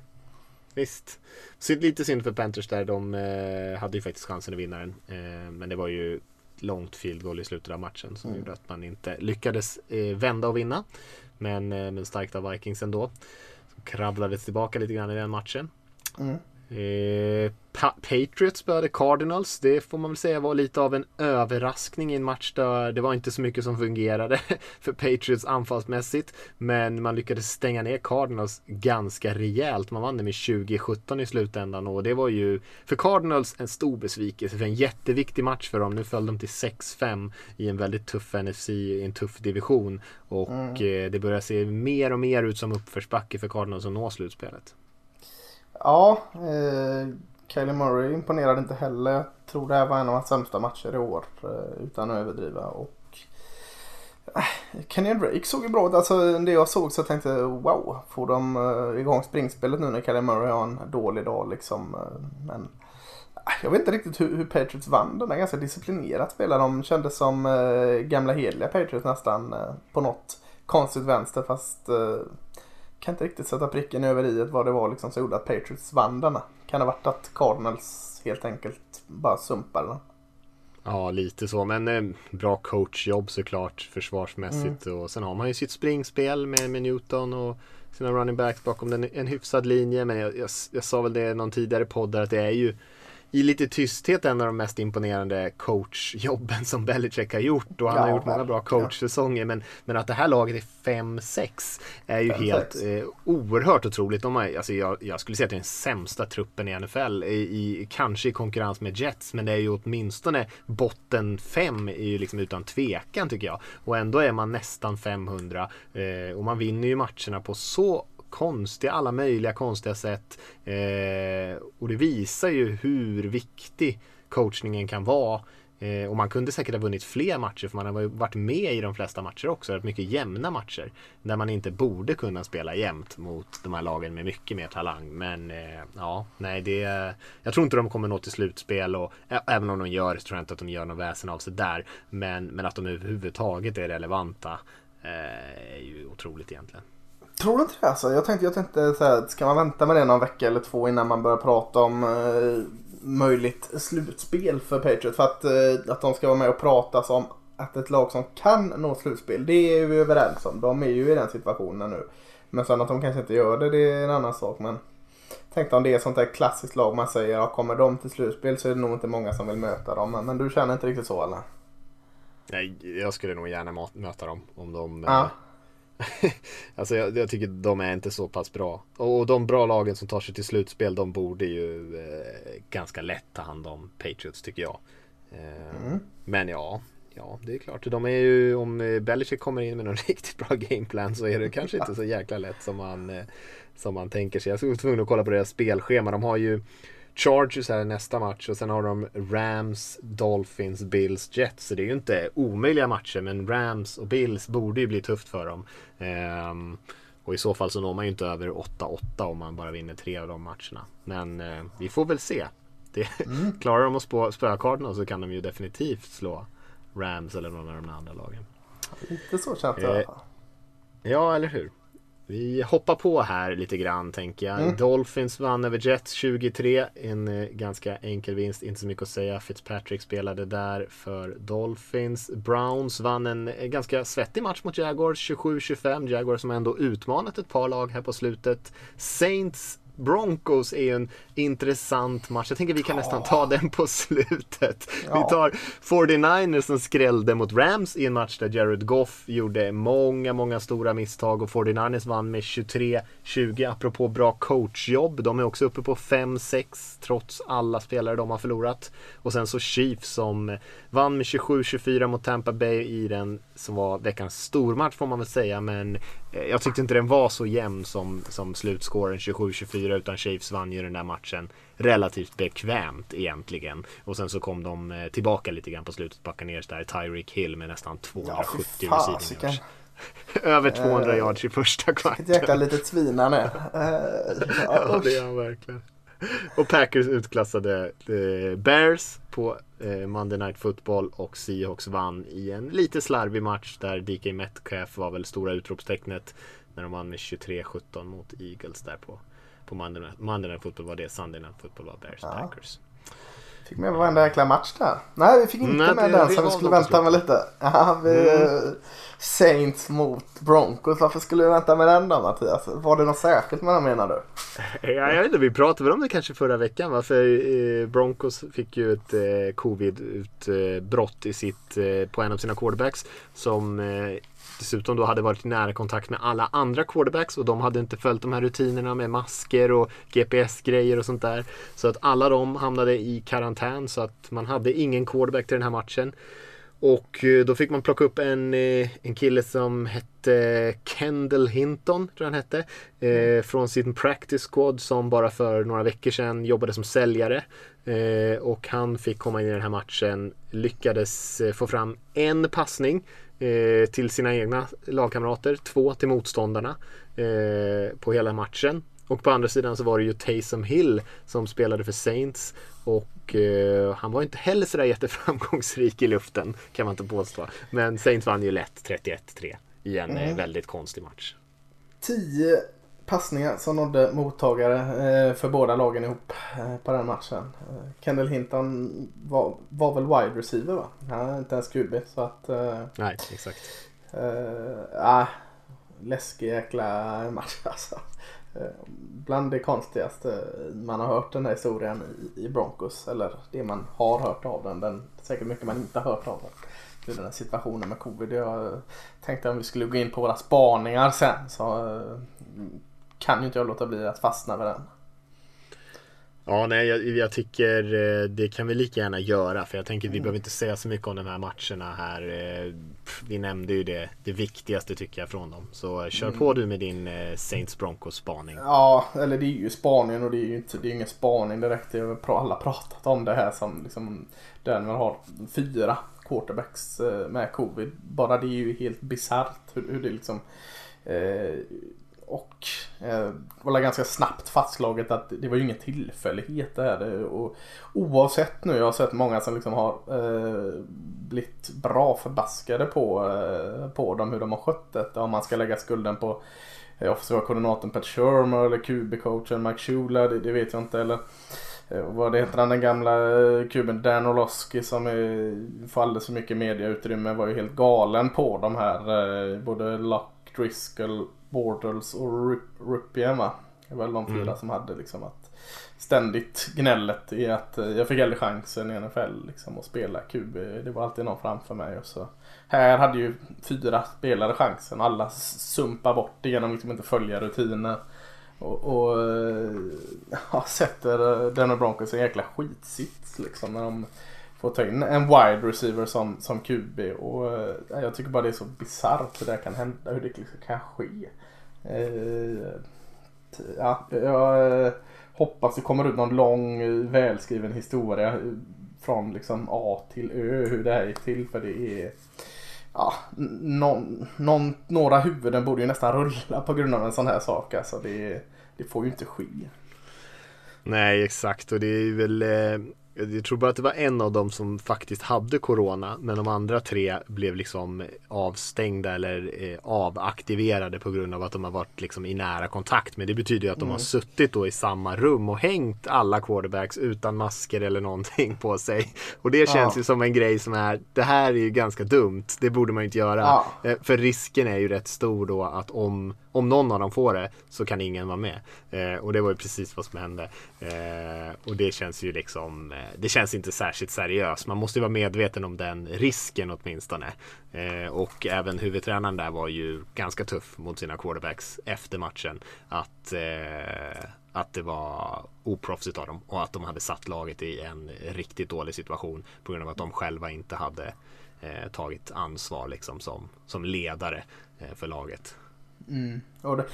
Visst. Så lite synd för Panthers där. De uh, hade ju faktiskt chansen att vinna den. Uh, men det var ju långt field goal i slutet av matchen som mm. gjorde att man inte lyckades eh, vända och vinna. Men, eh, men starkt av Vikings ändå. Som kravlades tillbaka lite grann i den matchen. Mm. Eh, pa Patriots spöade Cardinals. Det får man väl säga var lite av en överraskning i en match där det var inte så mycket som fungerade [laughs] för Patriots anfallsmässigt. Men man lyckades stänga ner Cardinals ganska rejält. Man vann det med 20-17 i slutändan och det var ju för Cardinals en stor besvikelse. För en jätteviktig match för dem. Nu föll de till 6-5 i en väldigt tuff NFC, i en tuff division. Och mm. Eh, det börjar se mer och mer ut som uppförsbacke för Cardinals att nå slutspelet. Ja, eh, Kylie Murray imponerade inte heller. Jag tror det här var en av hans sämsta matcher i år eh, utan att överdriva. Och eh, Kenny Drake såg ju bra ut. Alltså det jag såg så jag tänkte wow, får de uh, igång springspelet nu när Kylie Murray har en dålig dag liksom. Eh, men eh, jag vet inte riktigt hur, hur Patriots vann den där ganska disciplinerat spelade de. Kändes som gamla heliga Patriots nästan på något konstigt vänster fast kan inte riktigt sätta pricken över i vad det var liksom som gjorde att Patriots vann denna. Kan det ha varit att Cardinals helt enkelt bara sumpade den? Ja, lite så. Men eh, bra coachjobb såklart försvarsmässigt. Mm. Och sen har man ju sitt springspel med, med Newton och sina running backs bakom den, en hyfsad linje. Men jag, jag, jag sa väl det i någon tidigare podd där att det är ju i lite tysthet en av de mest imponerande coachjobben som Belichick har gjort. Och han ja, har gjort många bra coachsäsonger. Men, men att det här laget är 5-6 är ju 5, helt eh, oerhört otroligt. De har, alltså jag, jag, skulle säga att det är den sämsta truppen i NFL. I, i, kanske i konkurrens med Jets. Men det är ju åtminstone botten 5 är ju liksom utan tvekan tycker jag. Och ändå är man nästan 500. Eh, och man vinner ju matcherna på så konstiga, alla möjliga konstiga sätt. Eh, och det visar ju hur viktig coachningen kan vara Eh, och man kunde säkert ha vunnit fler matcher för man har varit med i de flesta matcher också. Det mycket jämna matcher. Där man inte borde kunna spela jämnt mot de här lagen med mycket mer talang. Men eh, ja, nej det... Jag tror inte de kommer nå till slutspel och även om de gör det så tror jag inte att de gör något väsen av sig där. Men, men att de överhuvudtaget är relevanta eh, är ju otroligt egentligen. Tror du inte det alltså? Jag tänkte, jag tänkte så här, ska man vänta med det någon vecka eller två innan man börjar prata om eh, möjligt slutspel för Patriots? För att, eh, att de ska vara med och prata om att ett lag som kan nå slutspel, det är vi överens om. De är ju i den situationen nu. Men sen att de kanske inte gör det, det är en annan sak. Men tänk om det är sånt där klassiskt lag man säger, ja, kommer de till slutspel så är det nog inte många som vill möta dem. Men, men du känner inte riktigt så eller? Nej, jag skulle nog gärna möta dem om de ja. [laughs] alltså jag, jag, tycker de är inte så pass bra. Och de bra lagen som tar sig till slutspel de borde ju eh, ganska lätt ta hand om Patriots tycker jag. Eh, mm. Men ja, ja det är klart. De är ju, om eh, Belichick kommer in med någon [laughs] riktigt bra gameplan så är det kanske inte [laughs] så jäkla lätt som man, eh, som man tänker sig. Jag var tvungen att kolla på deras spelschema. De har ju Chargers här nästa match och sen har de Rams, Dolphins, Bills, Jets. Så det är ju inte omöjliga matcher men Rams och Bills borde ju bli tufft för dem. Um, och i så fall så når man ju inte över 8-8 om man bara vinner tre av de matcherna. Men uh, vi får väl se. Det, mm. [laughs] Klarar de att spå, spöa Cardinals så kan de ju definitivt slå Rams eller någon av de andra lagen. Lite så känns det eh, Ja, eller hur. Vi hoppar på här lite grann tänker jag. Mm. Dolphins vann över Jets 23. En eh, ganska enkel vinst, inte så mycket att säga. Fitzpatrick spelade där för Dolphins. Browns vann en eh, ganska svettig match mot Jaguars 27-25. Jaguars som ändå utmanat ett par lag här på slutet. Saints Broncos är ju en intressant match. Jag tänker vi kan nästan ta den på slutet. Ja. Vi tar 49ers som skrällde mot Rams i en match där Jared Goff gjorde många, många stora misstag och 49ers vann med 23-20 apropå bra coachjobb. De är också uppe på 5-6 trots alla spelare de har förlorat. Och sen så Chiefs som vann med 27-24 mot Tampa Bay i den som var veckans stormatch får man väl säga men eh, jag tyckte inte den var så jämn som, som slutskåren 27-24 utan Chiefs vann ju den där matchen relativt bekvämt egentligen. Och sen så kom de eh, tillbaka lite grann på slutet, backade ner där Tyreek Hill med nästan 270 ja, receiving yards. [laughs] Över 200 uh, yards i första kvarten. Vilket jäkla litet svin han är. [laughs] Uh, ja, det är han verkligen. Och Packers utklassade eh, Bears på eh, Monday Night Football och Seahawks vann i en lite slarvig match där DK Metcalf var väl stora utropstecknet när de vann med 23-17 mot Eagles där på, på Monday, Monday Night Football var det, Sunday Night Football var Bears ja. Packers. Fick med varenda jäkla match där. Nej, vi fick inte Nej, med det, den så vi skulle vänta med lite. [laughs] Ja, vi, mm. Saints mot Broncos. Varför skulle vi vänta med den då Mattias? Var det något särskilt med den menar du? [laughs] Ja, jag vet inte, vi pratade väl om det kanske förra veckan va? För eh, Broncos fick ju ett eh, covid-utbrott i sitt, eh, på en av sina quarterbacks. Som eh, dessutom då hade varit i nära kontakt med alla andra quarterbacks och de hade inte följt de här rutinerna med masker och GPS-grejer och sånt där. Så att alla de hamnade i karantän så att man hade ingen quarterback till den här matchen. Och eh, då fick man plocka upp en, eh, en kille som hette Kendall Hinton, tror jag han hette. Eh, från sin practice squad som bara för några veckor sedan jobbade som säljare. Eh, och han fick komma in i den här matchen, lyckades eh, få fram en passning eh, till sina egna lagkamrater, två till motståndarna på hela matchen. Och på andra sidan så var det ju Taysom Hill som spelade för Saints och eh, han var inte heller sådär jätteframgångsrik i luften kan man inte påstå. Men Saints vann ju lätt 31-3 i en eh, mm. väldigt konstig match. Tio passningar som nådde mottagare eh, för båda lagen ihop eh, på den matchen. Eh, Kendall Hinton var, var väl wide receiver va? Han är inte ens QB så att... Nej, exakt. Äh, läskig jäkla match [laughs] alltså. Bland det konstigaste man har hört den här historien i, Broncos. Eller det man har hört av den. den säkert mycket man inte har hört av den. I den här situationen med covid. Jag tänkte om vi skulle gå in på våra spaningar sen så kan ju inte jag låta bli att fastna med den. Ja, nej, jag, jag, tycker eh, det kan vi lika gärna göra. För jag tänker vi Mm. behöver inte säga så mycket om de här matcherna här. Eh, Vi nämnde ju det, det viktigaste tycker jag från dem. Så eh, kör Mm. på du med din Saints Broncos spaning. Ja, eller det är ju Spanien och det är ju inte, det är ingen spaning direkt. Det har alla pratat om det här som liksom Denver har fyra quarterbacks med covid. Bara det är ju helt bisarrt hur, hur det liksom eh, och eh, var väl ganska snabbt fastslaget att det var ju ingen tillfällighet det här. Och oavsett nu, jag har sett många som liksom har eh, blivit bra förbaskade på, eh, på dem hur de har skött detta. Om man ska lägga skulden på eh, offensiva koordinatorn Pat Shermer eller QB-coachen Mike Shula, det, det vet jag inte. Eller eh, vad det heter han den gamla eh, kuben Dan Orlovsky som är, får alldeles för mycket mediautrymme var ju helt galen på de här eh, både Luck, Driscoll, Bortles och Rup- Rupien va? Det var väl de fyra som hade liksom att ständigt gnället i att eh, jag fick aldrig chansen i NFL liksom att spela QB. Det var alltid någon framför mig och så. Här hade ju fyra spelare chansen. Alla sumpar bort det genom att liksom inte följa rutiner. Och, och eh, ja, sätter eh, Denver Broncos en jäkla skitsits liksom när de får ta in en wide receiver som, som QB. Och eh, jag tycker bara det är så bisarrt hur det kan hända, hur det liksom kan ske. Eh, ja, jag eh, hoppas det kommer ut någon lång eh, välskriven historia eh, från liksom A till Ö hur det här gick till för det är Ja, någon, någon, några huvuden borde ju nästan rulla på grund av en sån här sak. Alltså det, det får ju inte ske. Nej, exakt. Och det är väl eh, jag tror bara att det var en av dem som faktiskt hade corona men de andra tre blev liksom avstängda eller eh, avaktiverade på grund av att de har varit liksom i nära kontakt. Men det betyder ju att de har suttit då i samma rum och hängt alla quarterbacks utan masker eller någonting på sig. Och det känns Ja. ju som en grej som är, det här är ju ganska dumt. Det borde man ju inte göra. Ja. Eh, För risken är ju rätt stor då att om, om någon av dem får det så kan ingen vara med. Eh, och det var ju precis vad som hände. Eh, och det känns ju liksom, eh, det känns inte särskilt seriöst. Man måste ju vara medveten om den risken åtminstone. Eh, och även huvudtränaren där var ju ganska tuff mot sina quarterbacks efter matchen. Att, eh, att det var oproffsigt av dem och att de hade satt laget i en riktigt dålig situation på grund av att de själva inte hade eh, tagit ansvar liksom som, som ledare eh, för laget. Mm. Och det,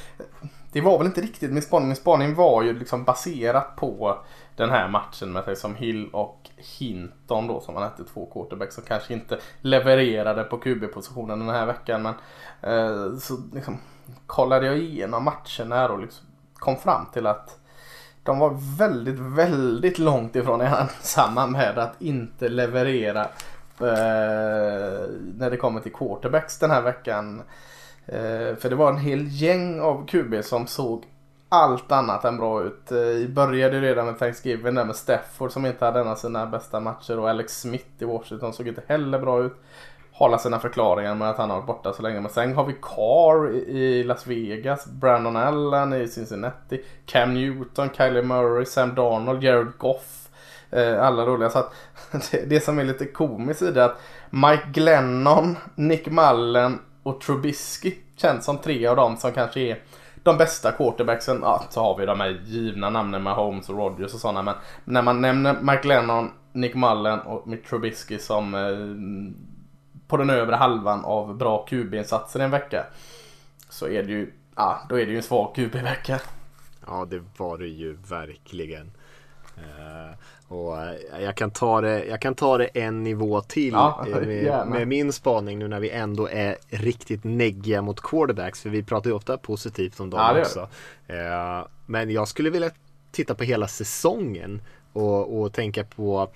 det var väl inte riktigt min spaning. Min spaning var ju liksom baserat på den här matchen med som Hill och Hinton då som man hette två quarterbacks som kanske inte levererade på QB-positionen den här veckan. Men eh, så liksom kollade jag igenom matchen här och liksom kom fram till att de var väldigt, väldigt långt ifrån ensamma [laughs] med att inte leverera eh, när det kommer till quarterbacks den här veckan. Eh, för det var en hel gäng av QB som såg allt annat än bra ut. Eh, vi började ju redan med Thanksgiving där med Stafford som inte hade en av sina bästa matcher och Alex Smith i Washington såg inte heller bra ut. Hålla sina förklaringar med att han har varit borta så länge. Men sen har vi Carr i- Las Vegas, Brandon Allen i Cincinnati, Cam Newton, Kylie Murray, Sam Darnold, Jared Goff. Eh, alla roliga. Så att [laughs] det, det som är lite komiskt i det är att Mike Glennon, Nick Mullen och Trubisky känns som tre av dem som kanske är de bästa quarterbacksen. Ja, så har vi de här givna namnen med Holmes och Rodgers och sådana. Men när man nämner Mike Lennon, Nick Mullen och Mitt Trubisky som eh, på den övre halvan av bra QB-insatser i en vecka. Så är det ju, ja, då är det ju en svag QB-vecka. Ja, det var det ju verkligen. Uh, och eh, jag kan, ta det, jag kan ta det en nivå till Ja, eh, med, med min spaning nu när vi ändå är riktigt neggiga mot quarterbacks. För vi pratar ju ofta positivt om dem Ja, också. Eh, men jag skulle vilja titta på hela säsongen och, och tänka på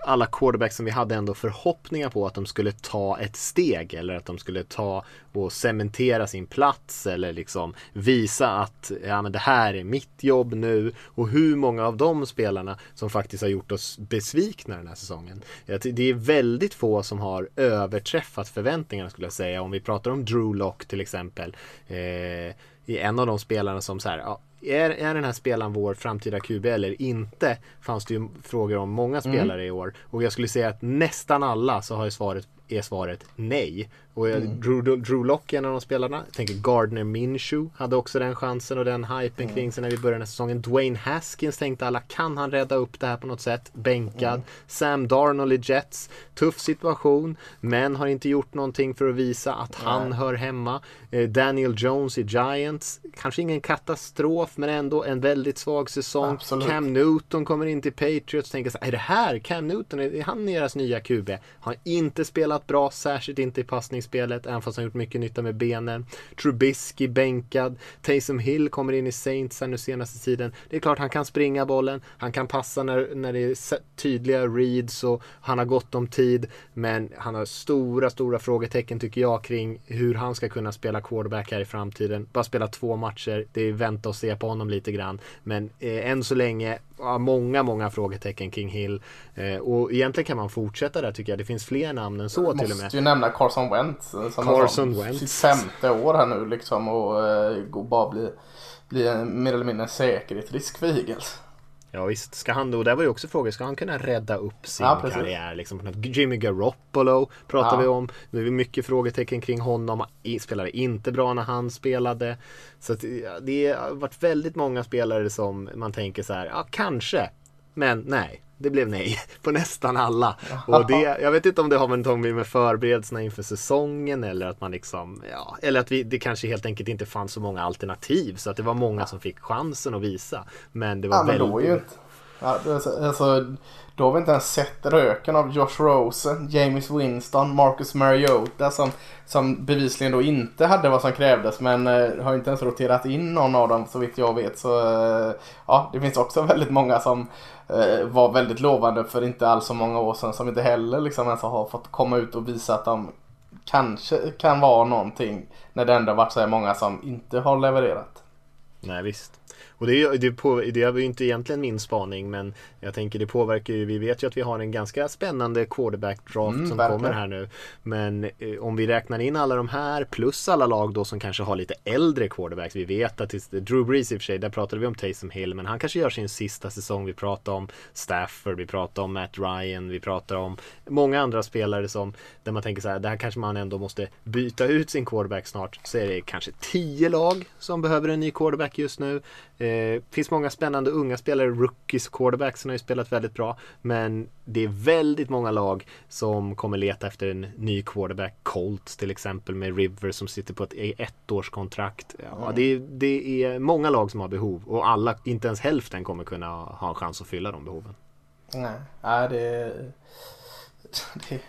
alla quarterbacks som vi hade ändå förhoppningar på att de skulle ta ett steg eller att de skulle ta och cementera sin plats eller liksom visa att ja, men det här är mitt jobb nu och hur många av de spelarna som faktiskt har gjort oss besvikna den här säsongen. Det är väldigt få som har överträffat förväntningarna skulle jag säga. Om vi pratar om Drew Lock till exempel. Eh, i en av de spelarna som så här, ja, är, är den här spelaren vår framtida QB eller inte? Fanns det ju frågor om många spelare i år. Och jag skulle säga att nästan alla så har svaret, är svaret nej. Och jag, mm. Drew, Drew Lock är en av de spelarna. Jag tänker Gardner Minshew hade också den chansen och den hypen mm. kring sig när vi började säsongen. Dwayne Haskins tänkte alla, kan han rädda upp det här på något sätt? Bänkad. Mm. Sam Darnold i Jets. Tuff situation, men har inte gjort någonting för att visa att han Nej. hör hemma. Eh, Daniel Jones i Giants. Kanske ingen katastrof, men ändå en väldigt svag säsong. Absolut. Cam Newton kommer in till Patriots och tänker så här, är det här Cam Newton? Är han deras nya QB? Har inte spelat bra, särskilt inte i passningsspelet, även fast han gjort mycket nytta med benen. Trubisky bänkad. Taysom Hill kommer in i Saints här nu senaste tiden. Det är klart han kan springa bollen, han kan passa när, när det är tydliga reads och han har gott om tid. Men han har stora, stora frågetecken tycker jag kring hur han ska kunna spela quarterback här i framtiden. Bara spela två matcher, det är vänta och se på honom lite grann. Men eh, än så länge många, många frågetecken kring Hill. Eh, och egentligen kan man fortsätta där tycker jag. Det finns fler namn än så till och med. Måste ju nämna Carson Wentz. Som Carson Wentz. Sitt femte år här nu liksom och eh, bara bli, bli mer eller mindre en säkerhetsrisk för Eagles. Ja visst, ska han då, där var ju också frågan, ska han kunna rädda upp sin ja, karriär? Liksom, Jimmy Garoppolo pratar ja. vi om. Nu är det mycket frågetecken kring honom. Spelade inte bra när han spelade. Så det har varit väldigt många spelare som man tänker så här, ja kanske. Men nej, det blev nej [laughs] på nästan alla. Och det, jag vet inte om det har någonting med förberedelserna inför säsongen eller att man liksom, ja, eller att vi, det kanske helt enkelt inte fanns så många alternativ så att det var många som fick chansen att visa. Men det var ja, väldigt... Men då är ju inte, ja, alltså då har vi inte ens sett röken av Josh Rosen, James Winston, Marcus Mariota som, som bevisligen då inte hade vad som krävdes men eh, har inte ens roterat in någon av dem så vitt jag vet. Så eh, ja, det finns också [laughs] väldigt många som eh, var väldigt lovande för inte alls så många år sedan som inte heller liksom ens har fått komma ut och visa att de kanske kan vara någonting när det ändå varit så här många som inte har levererat. Nej visst. Och det, det, på, det är ju inte egentligen min spaning men jag tänker det påverkar ju, vi vet ju att vi har en ganska spännande quarterback draft mm, som verkligen. kommer här nu. Men eh, om vi räknar in alla de här plus alla lag då som kanske har lite äldre quarterbacks. Vi vet att det, Drew Brees i och för sig, där pratade vi om Taysom Hill men han kanske gör sin sista säsong. Vi pratar om Stafford, vi pratar om Matt Ryan, vi pratar om många andra spelare som där man tänker så här, där kanske man ändå måste byta ut sin quarterback snart. Så är det kanske tio lag som behöver en ny quarterback just nu. Eh, finns många spännande unga spelare, rookies, quarterbacks har ju spelat väldigt bra. Men det är väldigt många lag som kommer leta efter en ny quarterback. Colts till exempel med River som sitter på ett ettårskontrakt. Ja, mm. det, det är många lag som har behov och alla, inte ens hälften kommer kunna ha en chans att fylla de behoven. Nej, ja, det, det,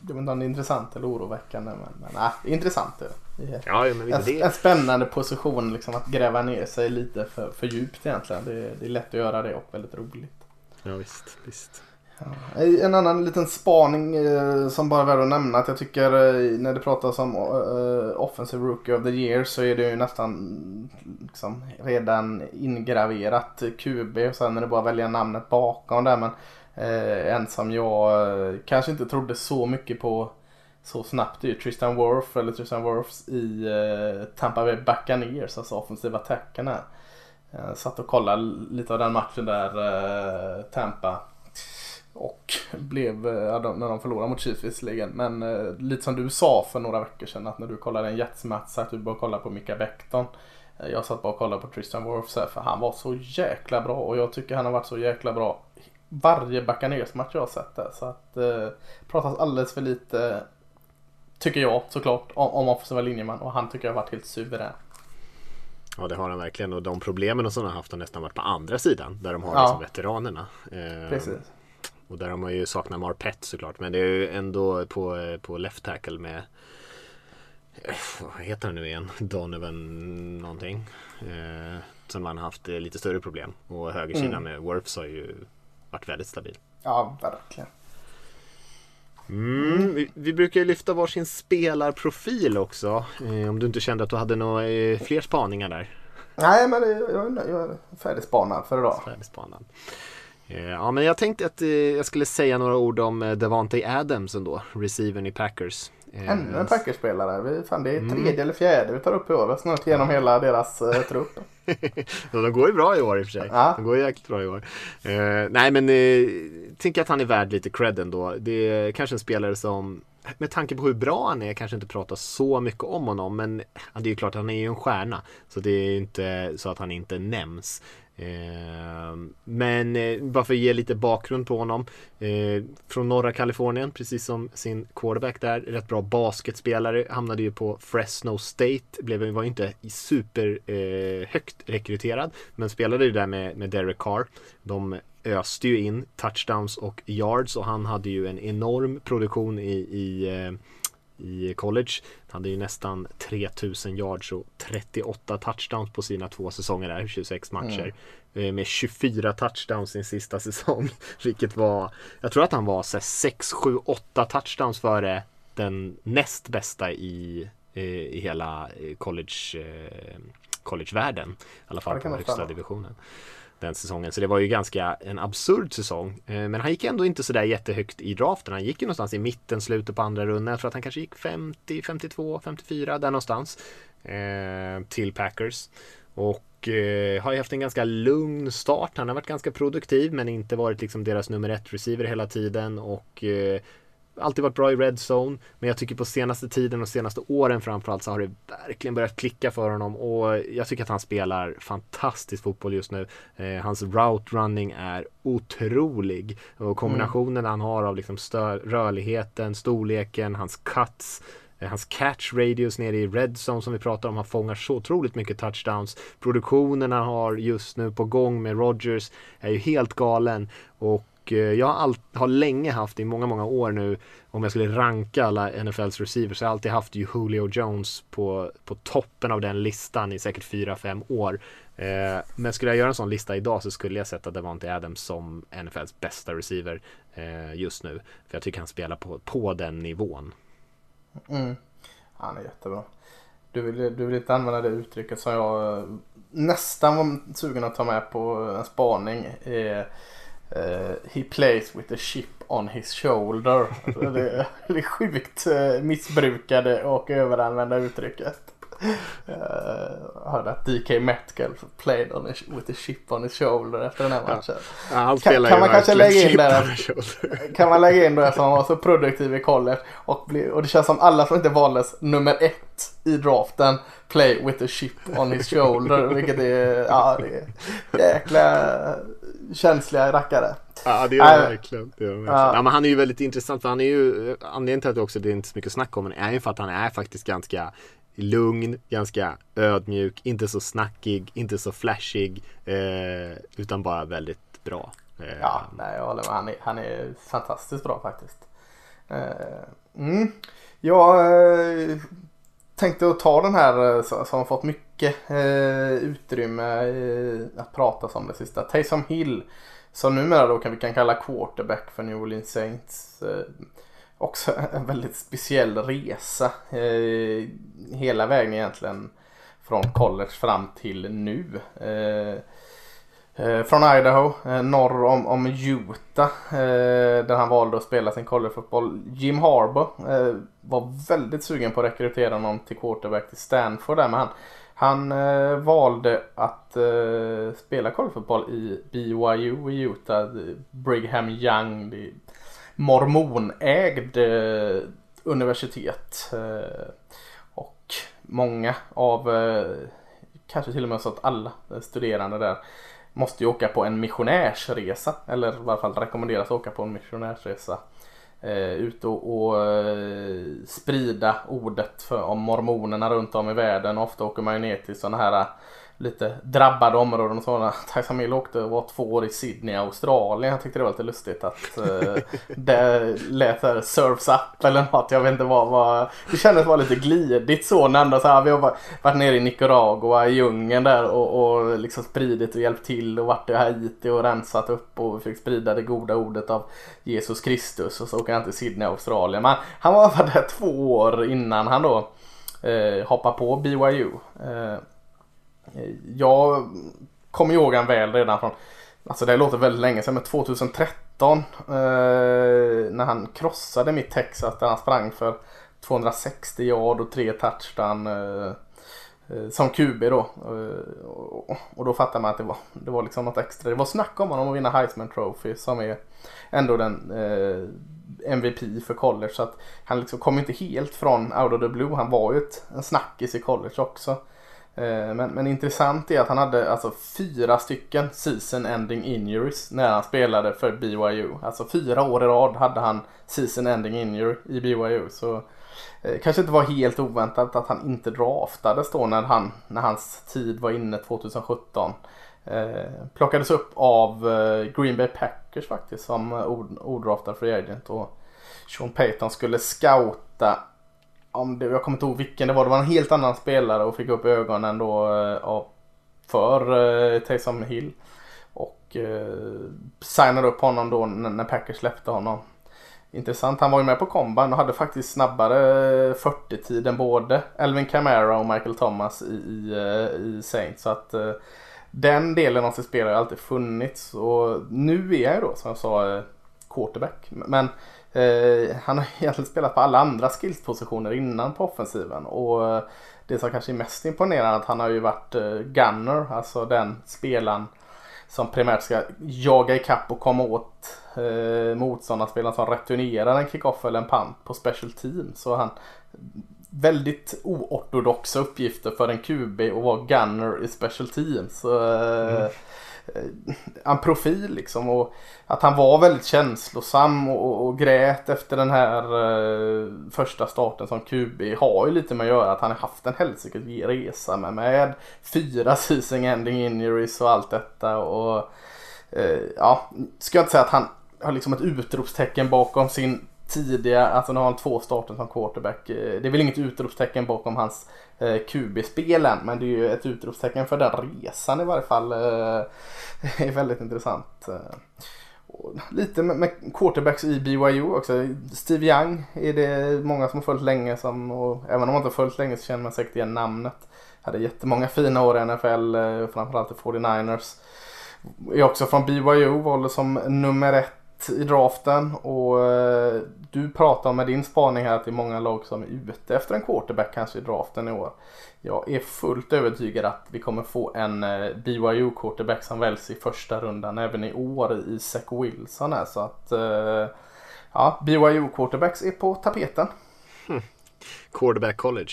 jag vet inte om det är intressant eller oroväckande men, men nej, intressant. Det är ja, men en, det. en spännande position liksom att gräva ner sig lite för, för djupt egentligen. Det, det är lätt att göra det och väldigt roligt. Ja visst, visst. Ja. En annan liten spaning eh, som bara är värd att nämna att jag tycker eh, när det pratas om eh, Offensive Rookie of the Year så är det ju nästan liksom, redan ingraverat QB och sen är det bara att välja namnet bakom där men Eh, en som jag eh, kanske inte trodde så mycket på så snabbt. Är ju Tristan Wirth eller Tristan Wirfs i eh, Tampa Bay Buccaneers, alltså offensiva attacken här. Eh, satt och kollade lite av den matchen där eh, Tampa. Och blev, eh, ja, de, när de förlorade mot Chiefs visserligen, men eh, lite som du sa för några veckor sedan att när du kollade en Jets-match att du bara kolla på Mika Becton. Eh, jag satt bara och kollade på Tristan Wirfs för han var så jäkla bra. Och jag tycker han har varit så jäkla bra varje Buccaneers-match jag har sett där. Så att eh, pratas alldeles för lite, tycker jag såklart, om, om offensiva linjeman och han tycker jag har varit helt suverän. Ja det har han verkligen och de problemen sådana har haft har nästan varit på andra sidan där de har ja. liksom veteranerna. Eh, Precis. Och där har man ju saknat Marpet såklart men det är ju ändå på, på left tackle med eh, vad heter han nu igen? Donovan någonting. Eh, som man haft eh, lite större problem. Och högersidan mm. med Worfs har ju varit väldigt stabil. Ja, verkligen. Mm, vi, vi, brukar ju lyfta varsin spelarprofil också. Eh, om du inte kände att du hade några eh, fler spaningar där? Nej, men jag, jag, jag är färdigspanad för idag. Färdigspanad. Eh, ja, men jag tänkte att eh, jag skulle säga några ord om eh, Devante Adams ändå, receivern i Packers. Ännu en Packers-spelare. Fan, det är tredje mm. eller fjärde vi tar upp i år. Vi har snart igenom hela deras eh, trupp. [laughs] ja, de går ju bra i år i och för sig. Ja. De går ju jäkligt bra i år. Eh, nej men eh, tänker att han är värd lite cred ändå. Det är kanske en spelare som med tanke på hur bra han är kanske inte prata så mycket om honom. Men ja, det är ju klart, han är ju en stjärna. Så det är ju inte så att han inte nämns. Ehm, men eh, bara för att ge lite bakgrund på honom. Ehm, från norra Kalifornien, precis som sin quarterback där. Rätt bra basketspelare. Hamnade ju på Fresno State. Blev, var ju inte super eh, högt rekryterad. Men spelade ju där med, med Derek Carr. De öste ju in touchdowns och yards och han hade ju en enorm produktion i, i eh, i college. Han hade ju nästan 3000 yards och 38 touchdowns på sina två säsonger där, 26 matcher. Mm. Med 24 touchdowns sin sista säsong. [laughs] Vilket var, jag tror att han var 6, 7, 8 touchdowns före den näst bästa i, i hela college, collegevärlden. I alla fall på högsta divisionen den säsongen. Så det var ju ganska en absurd säsong. Eh, men han gick ändå inte sådär jättehögt i draften. Han gick ju någonstans i mitten, slutet på andra rundan. Jag tror att han kanske gick 50, 52, 54 där någonstans. Eh, till Packers. Och eh, har ju haft en ganska lugn start. Han har varit ganska produktiv men inte varit liksom deras nummer ett receiver hela tiden. Och alltid varit bra i red zone. Men jag tycker på senaste tiden och senaste åren framförallt så har det verkligen börjat klicka för honom. Och jag tycker att han spelar fantastisk fotboll just nu. Eh, hans route running är otrolig. Och kombinationen mm. han har av liksom rörligheten, storleken, hans cuts. Eh, hans catch radius nere i red zone som vi pratar om. Han fångar så otroligt mycket touchdowns. Produktionen han har just nu på gång med Rogers är ju helt galen. Och och eh, jag har, all, har länge haft i många, många år nu om jag skulle ranka alla NFLs receivers så har jag alltid haft ju Julio Jones på, på toppen av den listan i säkert 4-5 år. Eh, men skulle jag göra en sån lista idag så skulle jag sätta Devonte Adams som NFLs bästa receiver eh, just nu. För jag tycker han spelar på, på den nivån. Mm. Han är jättebra. Du vill, du vill inte använda det uttrycket som jag eh, nästan var sugen att ta med på en spaning. Eh, Uh, he plays with a chip on his shoulder. det, [laughs] det är sjukt uh, missbrukade och överanvända uttrycket. Uh, hörde att DK Metcalf played on a, with a chip on his shoulder efter den här matchen. Ja, han kan, kan man kanske lägga in det? Kan man lägga in det han var så [laughs] produktiv i college och, bli, och det känns som alla som inte valdes nummer ett i draften play with a chip on his shoulder. vilket är, ja det är jäkla känsliga rackare. Ja det gör äh, verkligen. Det gör verkligen. Ja. ja. men han är ju väldigt intressant för han är ju anledningen till att det också det är inte så mycket snack om honom är ju för att han är faktiskt ganska lugn, ganska ödmjuk, inte så snackig, inte så flashig eh, utan bara väldigt bra. Eh. Ja, nej, jag håller med. Han är, han är fantastiskt bra faktiskt. Eh, mm. Jag eh, tänkte att ta den här eh, som har fått mycket eh, utrymme eh, att prata om det sista. Taysom Hill som numera då kan vi kan kalla quarterback för New Orleans Saints. Eh, också [laughs] en väldigt speciell resa. Eh, hela vägen egentligen från college fram till nu. Eh, eh från Idaho, eh, norr om, om Utah, eh, där han valde att spela sin collegefotboll. Jim Harbour eh, var väldigt sugen på att rekrytera honom till quarterback till Stanford där, men han, han eh, valde att eh, spela golffotboll i BYU i Utah. Brigham Young. Det mormonägd eh, universitet. Eh, och många av, eh, kanske till och med så att alla studerande där måste ju åka på en missionärsresa. Eller i varje fall rekommenderas åka på en missionärsresa eh, ut och, och eh, sprida ordet för, om mormonerna runt om i världen. Ofta åker man ju ner till sådana här lite drabbade områden och sådana. Tyson Hill åkte och var två år i Sydney, Australien. Jag tyckte det var lite lustigt att uh, [laughs] det lät här surfs up eller något. Jag vet inte vad, vad det kändes vara lite glidigt så när andra så här, vi har varit nere i Nicaragua i djungeln där och, och liksom spridit och hjälpt till och varit i Haiti och rensat upp och fick sprida det goda ordet av Jesus Kristus och så åker han till Sydney, Australien. Men han var där [laughs] två år innan han då eh, hoppade på BYU. Eh, jag kommer ihåg han väl redan från, alltså det låter väldigt länge sedan, men 2013 eh, när han krossade mitt Texas där han sprang för 260 yard och tre touchdown eh, eh som QB då. Eh, och då fattade man att det var, det var liksom något extra. Det var snack om honom att vinna Heisman Trophy som är ändå den eh, MVP för college. Så att han liksom kom inte helt från out of the blue. Han var ju ett, en snackis i college också. Men, men intressant är att han hade alltså fyra stycken season ending injuries när han spelade för BYU. Alltså fyra år i rad hade han season ending injury i BYU. Så eh, kanske inte var helt oväntat att han inte draftades då när, han, när hans tid var inne 2017. Eh, plockades upp av eh, Green Bay Packers faktiskt som odraftad free agent. Och Sean Payton skulle scouta om det, jag kommer inte ihåg vilken det var. Det var en helt annan spelare och fick upp ögonen då eh, för eh, Taysom Hill. Och eh, signade upp honom då när, när Packers släppte honom. Intressant. Han var ju med på komban och hade faktiskt snabbare eh, 40-tid än både Elvin Kamara och Michael Thomas i, i, eh, i Saints. Så att eh, den delen av sitt spel har alltid funnits. Och nu är jag då som jag sa eh, quarterback. Men eh, han har [laughs] egentligen spelat på alla andra skillspositioner innan på offensiven. Och eh, det som kanske är mest imponerande är att han har ju varit eh, gunner. Alltså den spelaren som primärt ska jaga ikapp och komma åt eh, motståndarspelaren som returnerar en kickoff eller en pant på special team. Så han väldigt oortodoxa uppgifter för en QB att vara gunner i special teams. Eh, mm. Eh, en profil liksom och att han var väldigt känslosam och, och grät efter den här eh, första starten som QB har ju lite med att göra att han har haft en helsikes resa med, med fyra [laughs] season ending injuries och allt detta och eh, ja, ska jag inte säga att han har liksom ett utropstecken bakom sin tidiga, alltså nu har han två starter som quarterback. Eh, det är väl inget utropstecken bakom hans eh, QB-spelen men det är ju ett utropstecken för den resan i varje fall. Eh, [laughs] är väldigt intressant. Eh, och lite med, med quarterbacks i BYU också. Steve Young är det många som har följt länge som, och även om man inte har följt länge så känner man säkert igen namnet. Hade jättemånga fina år i NFL, eh, framförallt i 49ers. Är också från BYU, valde som nummer ett i draften och eh, du pratar med din spaning här att det är många lag som är ute efter en quarterback kanske i draften i år. Jag är fullt övertygad att vi kommer få en eh, BYU quarterback som väljs i första rundan även i år i Zach Wilson här så att eh, ja, BYU quarterbacks är på tapeten. Hmm. Quarterback college.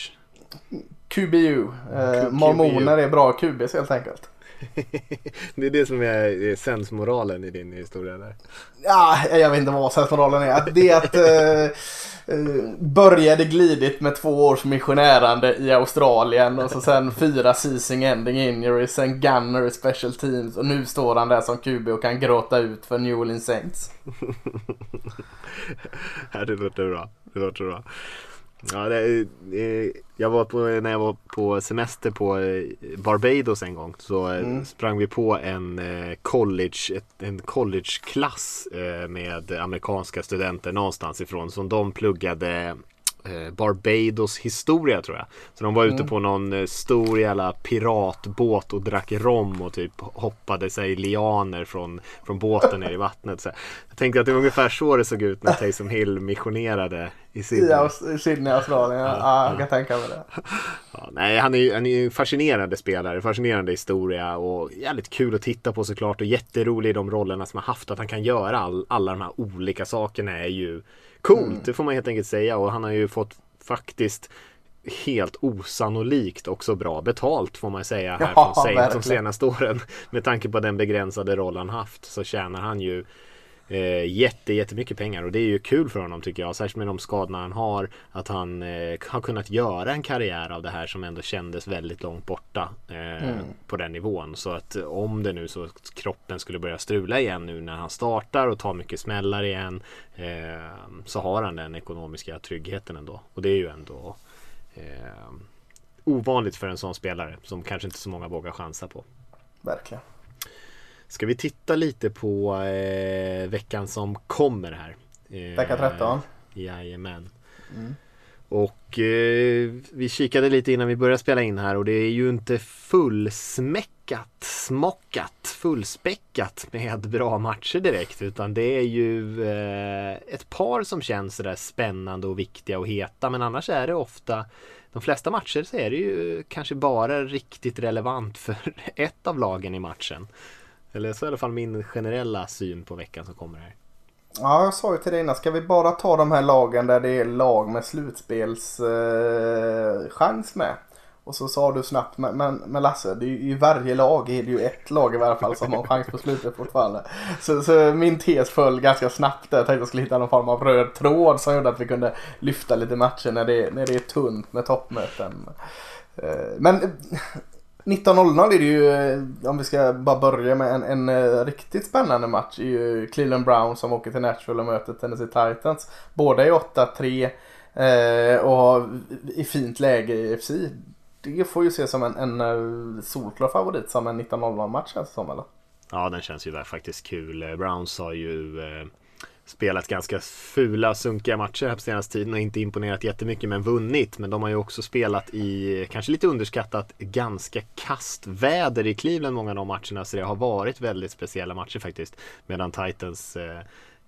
QBU. Eh, mormoner är bra QBs helt enkelt. [laughs] det är det som är sensmoralen i din historia där. Ja, jag vet inte vad sensmoralen är. Det är att eh, eh, började glidigt med två års missionärande i Australien och så sen fyra season ending injuries, sen gunner i special teams och nu står han där som QB och kan gråta ut för New Orleans Saints. [laughs] det låter bra. Det låter bra. Ja, det, jag var på, när jag var på semester på eh, Barbados en gång så eh, mm. sprang vi på en eh, college, en collegeklass med amerikanska studenter någonstans ifrån som de pluggade Barbados historia tror jag. Så de var ute mm. på någon stor jävla piratbåt och drack rom och typ hoppade sig lianer från, från båten ner i vattnet. Så jag tänkte att det var ungefär så det såg ut när Taysom Hill missionerade i Sydney. I Sydney, Australien. Ja, ja, jag kan tänka mig det. [laughs] Ja, nej, han är ju en fascinerande spelare, fascinerande historia och jävligt kul att titta på såklart och jätterolig i de rollerna som han haft. Att han kan göra all, alla de här olika sakerna är ju coolt, mm. det får man helt enkelt säga. Och han har ju fått faktiskt helt osannolikt också bra betalt får man säga här ja, från Saints de senaste åren. Med tanke på den begränsade roll han haft så tjänar han ju eh, jätte, jättemycket pengar och det är ju kul för honom tycker jag. Särskilt med de skadorna han har. Att han eh, har kunnat göra en karriär av det här som ändå kändes väldigt långt borta eh, mm. på den nivån. Så att om det nu så att kroppen skulle börja strula igen nu när han startar och tar mycket smällar igen. Eh, så har han den ekonomiska tryggheten ändå. Och det är ju ändå eh, ovanligt för en sån spelare som kanske inte så många vågar chansa på. Verkligen. Ska vi titta lite på eh, veckan som kommer här? Eh, Vecka 13? Jajamän. Mm. Och eh, vi kikade lite innan vi började spela in här och det är ju inte fullsmäckat, smockat, fullspäckat med bra matcher direkt utan det är ju eh, ett par som känns sådär spännande och viktiga och heta men annars är det ofta de flesta matcher så är det ju kanske bara riktigt relevant för [laughs] ett av lagen i matchen. Eller så är i alla fall min generella syn på veckan som kommer här. Ja, jag sa ju till dig innan, ska vi bara ta de här lagen där det är lag med slutspelschans eh, med? Och så sa du snabbt, men, men, men Lasse, det är ju, i varje lag är det ju ett lag i varje fall som har chans på slutet fortfarande. Så, så min tes föll ganska snabbt där. Jag tänkte att jag skulle hitta någon form av röd tråd som gjorde att vi kunde lyfta lite matcher när det, när det är tunt med toppmöten. Eh, men 19.00 är det ju, eh, om vi ska bara börja med en, en eh, riktigt spännande match, är ju Cleveland Browns som åker till Nashville och möter Tennessee Titans. Båda är 8-3 eh, och i fint läge i FC. Det får ju ses som en, en eh, solklar favorit som en 19.00 match känns det som eller? Ja, den känns ju där faktiskt kul. Browns har ju eh, spelat ganska fula, sunkiga matcher här på senaste tiden och inte imponerat jättemycket men vunnit. Men de har ju också spelat i, kanske lite underskattat, ganska kastväder i Cleveland många av de matcherna. Så det har varit väldigt speciella matcher faktiskt. Medan Titans eh,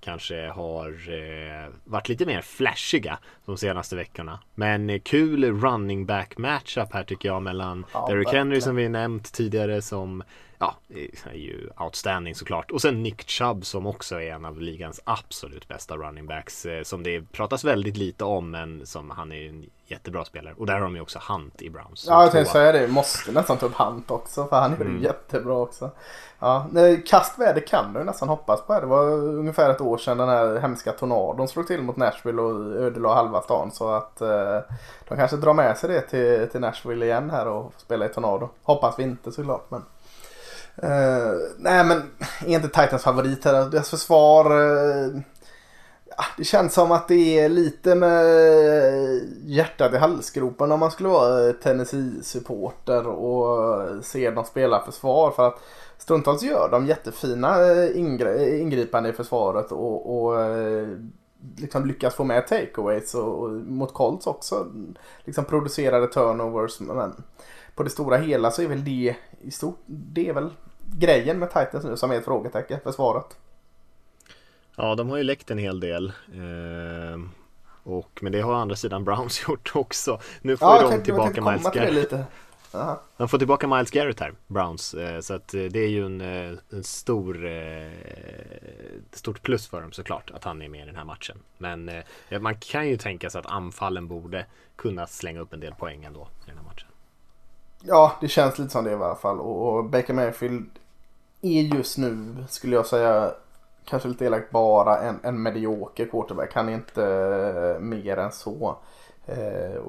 kanske har eh, varit lite mer flashiga de senaste veckorna. Men eh, kul running back matchup här tycker jag mellan Ja, Derrick. Henry som vi nämnt tidigare som ja, är ju outstanding såklart. Och sen Nick Chubb som också är en av ligans absolut bästa running backs. Eh, som det pratas väldigt lite om men som han är en jättebra spelare. Och där har de ju också Hunt i Browns. Ja, jag tänkte säga det. Måste nästan ta upp Hunt också för han är Mm. jättebra också. Ja, kastväder kan du nästan hoppas på. Det var ungefär ett år sedan den här hemska tornadon slog till mot Nashville och ödelade halva stan. Så att eh, de kanske drar med sig det till, till Nashville igen här och spelar i tornado. Hoppas vi inte såklart. Men... Uh, nej men är inte Titans favorit här. Deras försvar. Uh, ja, det känns som att det är lite med hjärtat i halsgropen om man skulle vara Tennessee-supporter och se dem spela försvar. För att stundtals gör de jättefina eh, ingri ingripande i försvaret och, och liksom lyckas få med takeaways och, och mot Colts också. Liksom producerade turnovers. Men på det stora hela så är väl det i stort, det är väl grejen med Titans nu som är ett frågetecken, försvaret. Ja, de har ju läckt en hel del. Eh, och, men det har å andra sidan Browns [laughs] gjort också. Nu får Ja, de tillbaka Miles till Garrett. Aha. De får tillbaka Miles Garrett här, Browns. Eh, så att eh, det är ju en, eh, en stor, eh, stort plus för dem såklart att han är med i den här matchen. Men eh, man kan ju tänka sig att anfallen borde kunna slänga upp en del poäng ändå i den här matchen. Ja, det känns lite som det i alla fall. Och, Baker Mayfield är just nu, skulle jag säga, kanske lite elakt, bara en, en medioker quarterback. Han är inte eh, mer än så. Eh,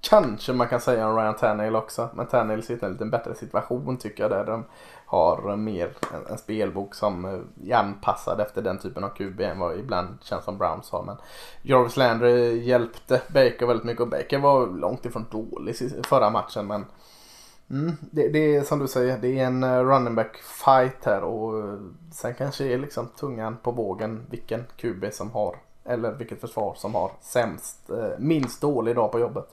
kanske man kan säga om Ryan Tannehill också. Men Tannehill sitter i en lite bättre situation tycker jag. Där de har mer en, en spelbok som eh, är anpassad efter den typen av QB än vad ibland känns som Browns har. Men Jarvis Landry hjälpte Baker väldigt mycket och Baker var långt ifrån dålig förra matchen. Men Mm, det, det är som du säger, det är en eh, running back fight här och eh, sen kanske är liksom tungan på vågen vilken QB som har eller vilket försvar som har sämst, eh, minst dålig dag på jobbet.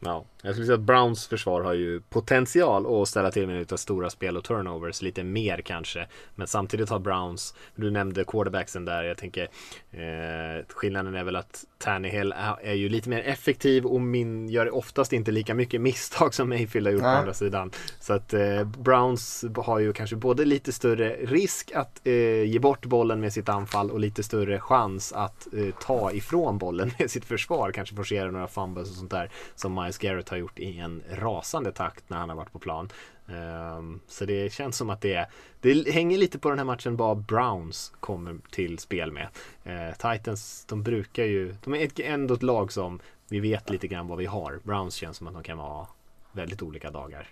Ja, jag skulle säga att Browns försvar har ju potential att ställa till med lite stora spel och turnovers, lite mer kanske. Men samtidigt har Browns, du nämnde quarterbacksen där, jag tänker eh, skillnaden är väl att Tannehill är, är ju lite mer effektiv och min, gör oftast inte lika mycket misstag som Mayfield har gjort Nej. på andra sidan. Så att eh, Browns har ju kanske både lite större risk att eh, ge bort bollen med sitt anfall och lite större chans att eh, ta ifrån bollen [laughs] med sitt försvar. Kanske forcera några fumbles och sånt där som Miles Garrett har gjort i en rasande takt när han har varit på plan. Ehm, så det känns som att det, det hänger lite på den här matchen vad Browns kommer till spel med. Eh, Titans, de brukar ju, de är ändå ett lag som vi vet lite grann vad vi har. Browns känns som att de kan vara väldigt olika dagar.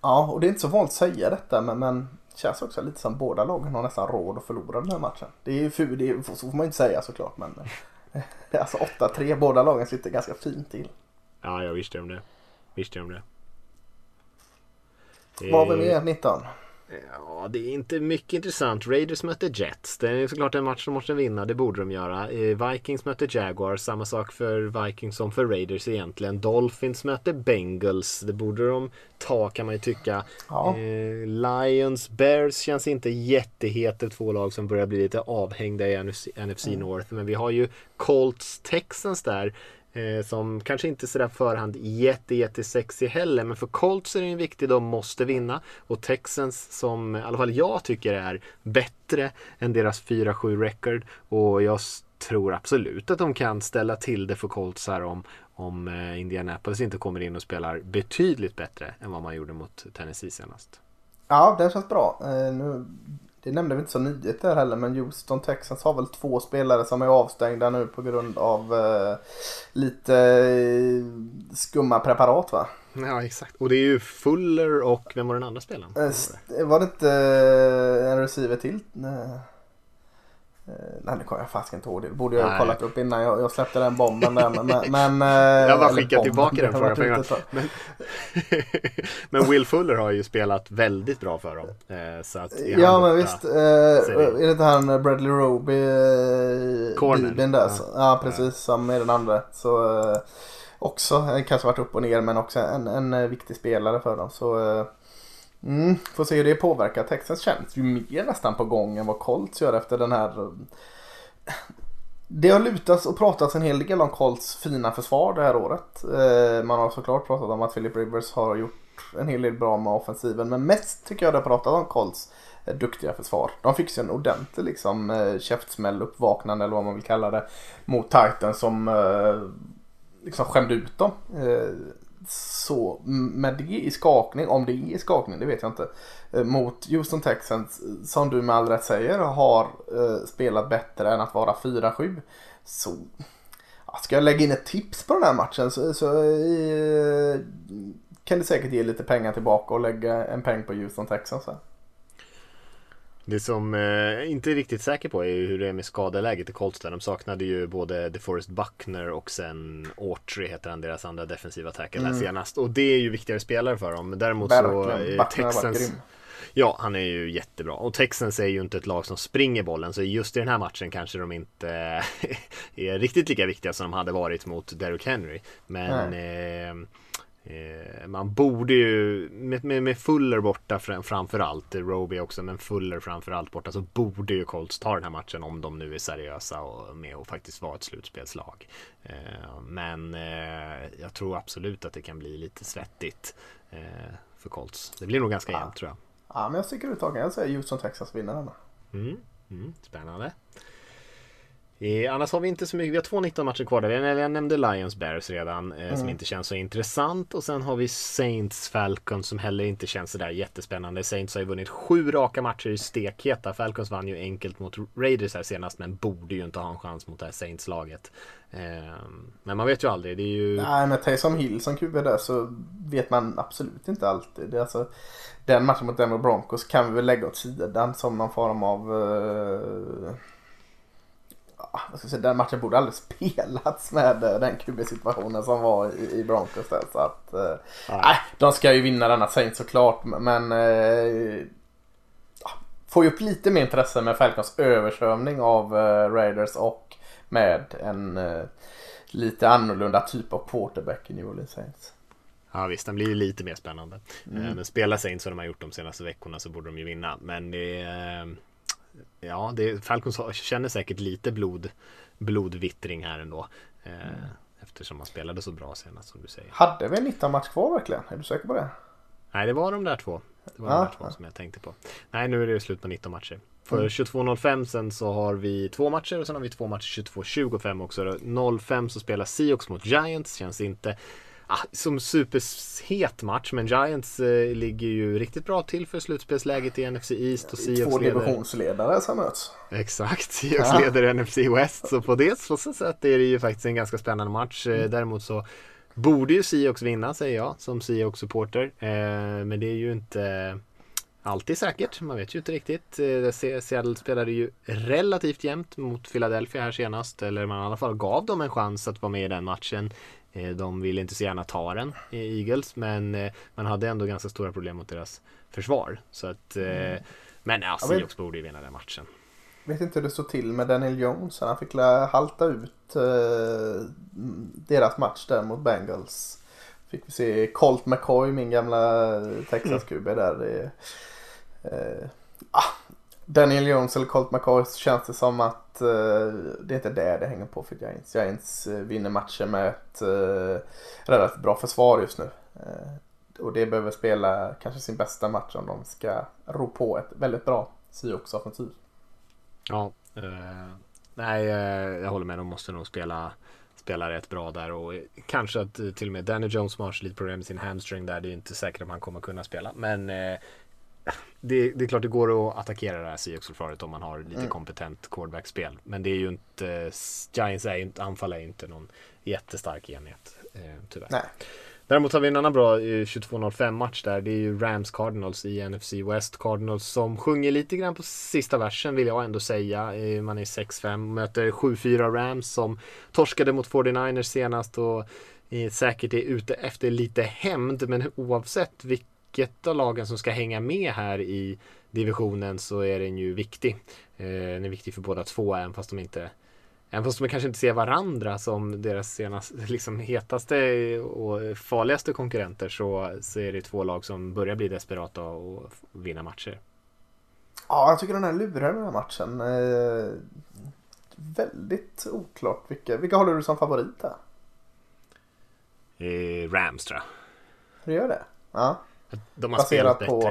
Ja, och det är inte så vanligt att säga detta men, men det känns också lite som båda lagen har nästan råd att förlora den här matchen. Det är ju ful, det är, så får man inte säga såklart men [laughs] alltså 8-3, båda lagen sitter ganska fint till. Ja, jag visste om det. Visste om det. Vad har vi Eh, mer 19? Ja, det är inte mycket intressant. Raiders möter Jets. Det är såklart en match de måste vinna, det borde de göra. Eh, Vikings möter Jaguars, samma sak för Vikings som för Raiders egentligen. Dolphins möter Bengals, det borde de ta kan man ju tycka. Ja. Eh, Lions, Bears känns inte jättehet, det är två lag som börjar bli lite avhängda i NFC, NFC North. Men vi har ju Colts, Texans där. Eh, som kanske inte sådär förhand jätte, jättesexy heller. Men för Colts är det en viktig, de måste vinna. Och Texans som i alla fall jag tycker är bättre än deras 4-7 record. Och jag tror absolut att de kan ställa till det för Colts här om, om eh, Indianapolis inte kommer in och spelar betydligt bättre än vad man gjorde mot Tennessee senast. Ja, det känns bra. Eh, nu, det nämnde vi inte som nyheter heller men Houston Texans har väl två spelare som är avstängda nu på grund av eh, lite eh, skumma preparat va? Ja exakt. Och det är ju Fuller och vem var den andra spelaren? Eh, var det inte eh, en receiver till? Nej. Eh, nej nu kommer jag fast inte ihåg det. Borde jag ha kollat upp innan jag, jag släppte den bomben där. Men, men, eh, jag bara skickade tillbaka den förra gången. Men, [laughs] men Will Fuller har ju spelat väldigt bra för dem. Eh, så att ja men visst. Eh, är det inte han Bradley Roby? Corner. Där, ja. ja precis som är den andra. Så också kanske varit upp och ner men också en, en viktig spelare för dem. Så Mm, får se hur det påverkar. Texas känns ju mer nästan på gång än vad Colts gör efter den här. Um, det har lutats och pratats en hel del om Colts fina försvar det här året. Eh, man har såklart pratat om att Philip Rivers har gjort en hel del bra med offensiven. Men mest tycker jag det har pratat om Colts eh, duktiga försvar. De fick sig en ordentlig liksom eh, käftsmäll, uppvaknande eller vad man vill kalla det. Mot Titan som liksom skämde ut dem så med det i skakning, om det är i skakning, det vet jag inte. Eh, mot Houston Texans, eh, som du med all rätt säger, har eh, spelat bättre än att vara 4-7. Så ska jag lägga in ett tips på den här matchen så, så eh, kan det säkert ge lite pengar tillbaka och lägga en peng på Houston Texans. Här. Det som jag eh, inte är riktigt säker på är hur det är med skadeläget i Colts De saknade ju både DeForest Buckner och sen Autry heter han, deras andra defensiva tackle mm. senast. Och det är ju viktigare spelare för dem. Däremot Verkligen. så Texans Ja, han är ju jättebra. Och Texans är ju inte ett lag som springer bollen, så just i den här matchen kanske de inte [laughs] är riktigt lika viktiga som de hade varit mot Derrick Henry. Men eh, Eh, man borde ju, med, med, med Fuller borta framförallt, Roby också, men Fuller framförallt borta så borde ju Colts ta den här matchen om de nu är seriösa och med att faktiskt vara ett slutspelslag. Eh, men eh, jag tror absolut att det kan bli lite svettigt eh, för Colts. Det blir nog ganska ja. jämnt tror jag. Ja, men jag sticker ut tagen. Jag säger Houston Texas vinner denna. Mm, mm, spännande. Eh, annars har vi inte så mycket, vi har två 19 matcher kvar där. Jag, jag nämnde Lions Bears redan eh, mm. som inte känns så intressant och sen har vi Saints Falcons som heller inte känns sådär jättespännande. Saints har ju vunnit sju raka matcher i stekheta. Falcons vann ju enkelt mot Raiders här senast men borde ju inte ha en chans mot det här Saints-laget. Eh, men man vet ju aldrig. Det är ju... Nej men Taysom Hill som QB där så vet man absolut inte alltid. Det är alltså, den matchen mot Denver Broncos kan vi väl lägga åt sidan som någon form av uh jag säga, den matchen borde aldrig [laughs] spelats med den QB-situationen som var i, Broncos där. Så att, eh, nej. de ska ju vinna denna Saints såklart. Men eh, får ju upp lite mer intresse med Falcons översövning av eh, Raiders och med en lite annorlunda typ av quarterback i New Orleans Saints. Ja visst, den blir lite mer spännande. Mm. Men spelar Saints som de har gjort de senaste veckorna så borde de ju vinna. Men det är ja, det, Falcons känner säkert lite blod, blodvittring här ändå. Eh, mm. Eftersom man spelade så bra senast som du säger. Hade vi en 19 match kvar verkligen? Är du säker på det? Nej, det var de där två. Det var ah, de där två ah. som jag tänkte på. Nej, nu är det slut på 19 matcher. För mm. 22.05 sen så har vi två matcher och sen har vi två matcher 22.25 också. 05 så spelar Seahawks mot Giants. Känns inte ah, som superhet match men Giants eh, ligger ju riktigt bra till för slutspelsläget i NFC East och Seahawks Två divisionsledare som möts. Exakt, [laughs] Seahawks ja. leder NFC West så på det så sätt är det ju faktiskt en ganska spännande match. Eh, mm. Däremot så borde ju Seahawks vinna säger jag som Seahawks-supporter. Eh, men det är ju inte alltid säkert. Man vet ju inte riktigt. Eh, Seattle spelade ju relativt jämnt mot Philadelphia här senast. Eller man i alla fall gav dem en chans att vara med i den matchen. Eh, de ville inte så gärna ta den, i Eagles, men eh, man hade ändå ganska stora problem mot deras försvar. Så att, eh, mm. Men ja, Seahawks borde ju vinna den matchen. Vet inte hur det stod till med Daniel Jones. Han fick halta ut deras match där mot Bengals. Fick vi se Colt McCoy, min gamla Texas-QB där. Det, ah, Daniel Jones eller Colt McCoy så känns det som att uh, det är inte det det hänger på för Giants. Giants uh, vinner matcher med ett uh, relativt bra försvar just nu. och det behöver spela kanske sin bästa match om de ska ro på ett väldigt bra Seahawks offensiv. Ja, nej jag håller med. De måste nog spela spela rätt bra där och kanske att till och med Danny Jones som har lite problem med sin hamstring där. Det är inte säkert om han kommer kunna spela. Men det, det, är klart det går att attackera det här Seahawks-försvaret om man har lite mm. kompetent quarterback-spel. Men det är ju inte, Giants är inte, anfall är inte någon jättestark enhet eh, tyvärr. Nej. Däremot har vi en annan bra 22.05 match där. Det är ju Rams Cardinals i NFC West. Cardinals som sjunger lite grann på sista versen vill jag ändå säga. Eh, man är 6-5 möter 7-4 Rams som torskade mot 49ers senast och eh, säkert är ute efter lite hämnd. Men oavsett vilka vilket av lagen som ska hänga med här i divisionen så är den ju viktig. Eh, den är viktig för båda två även fast de inte Även fast de kanske inte ser varandra som deras senaste, liksom hetaste och farligaste konkurrenter så, så är det två lag som börjar bli desperata och vinna matcher. Ja, jag tycker den här lurar den här matchen. Eh, väldigt oklart. Vilka, vilka håller du som favorit här? Eh, Rams tror jag. Du gör det? Ja. De har spelat bättre. På...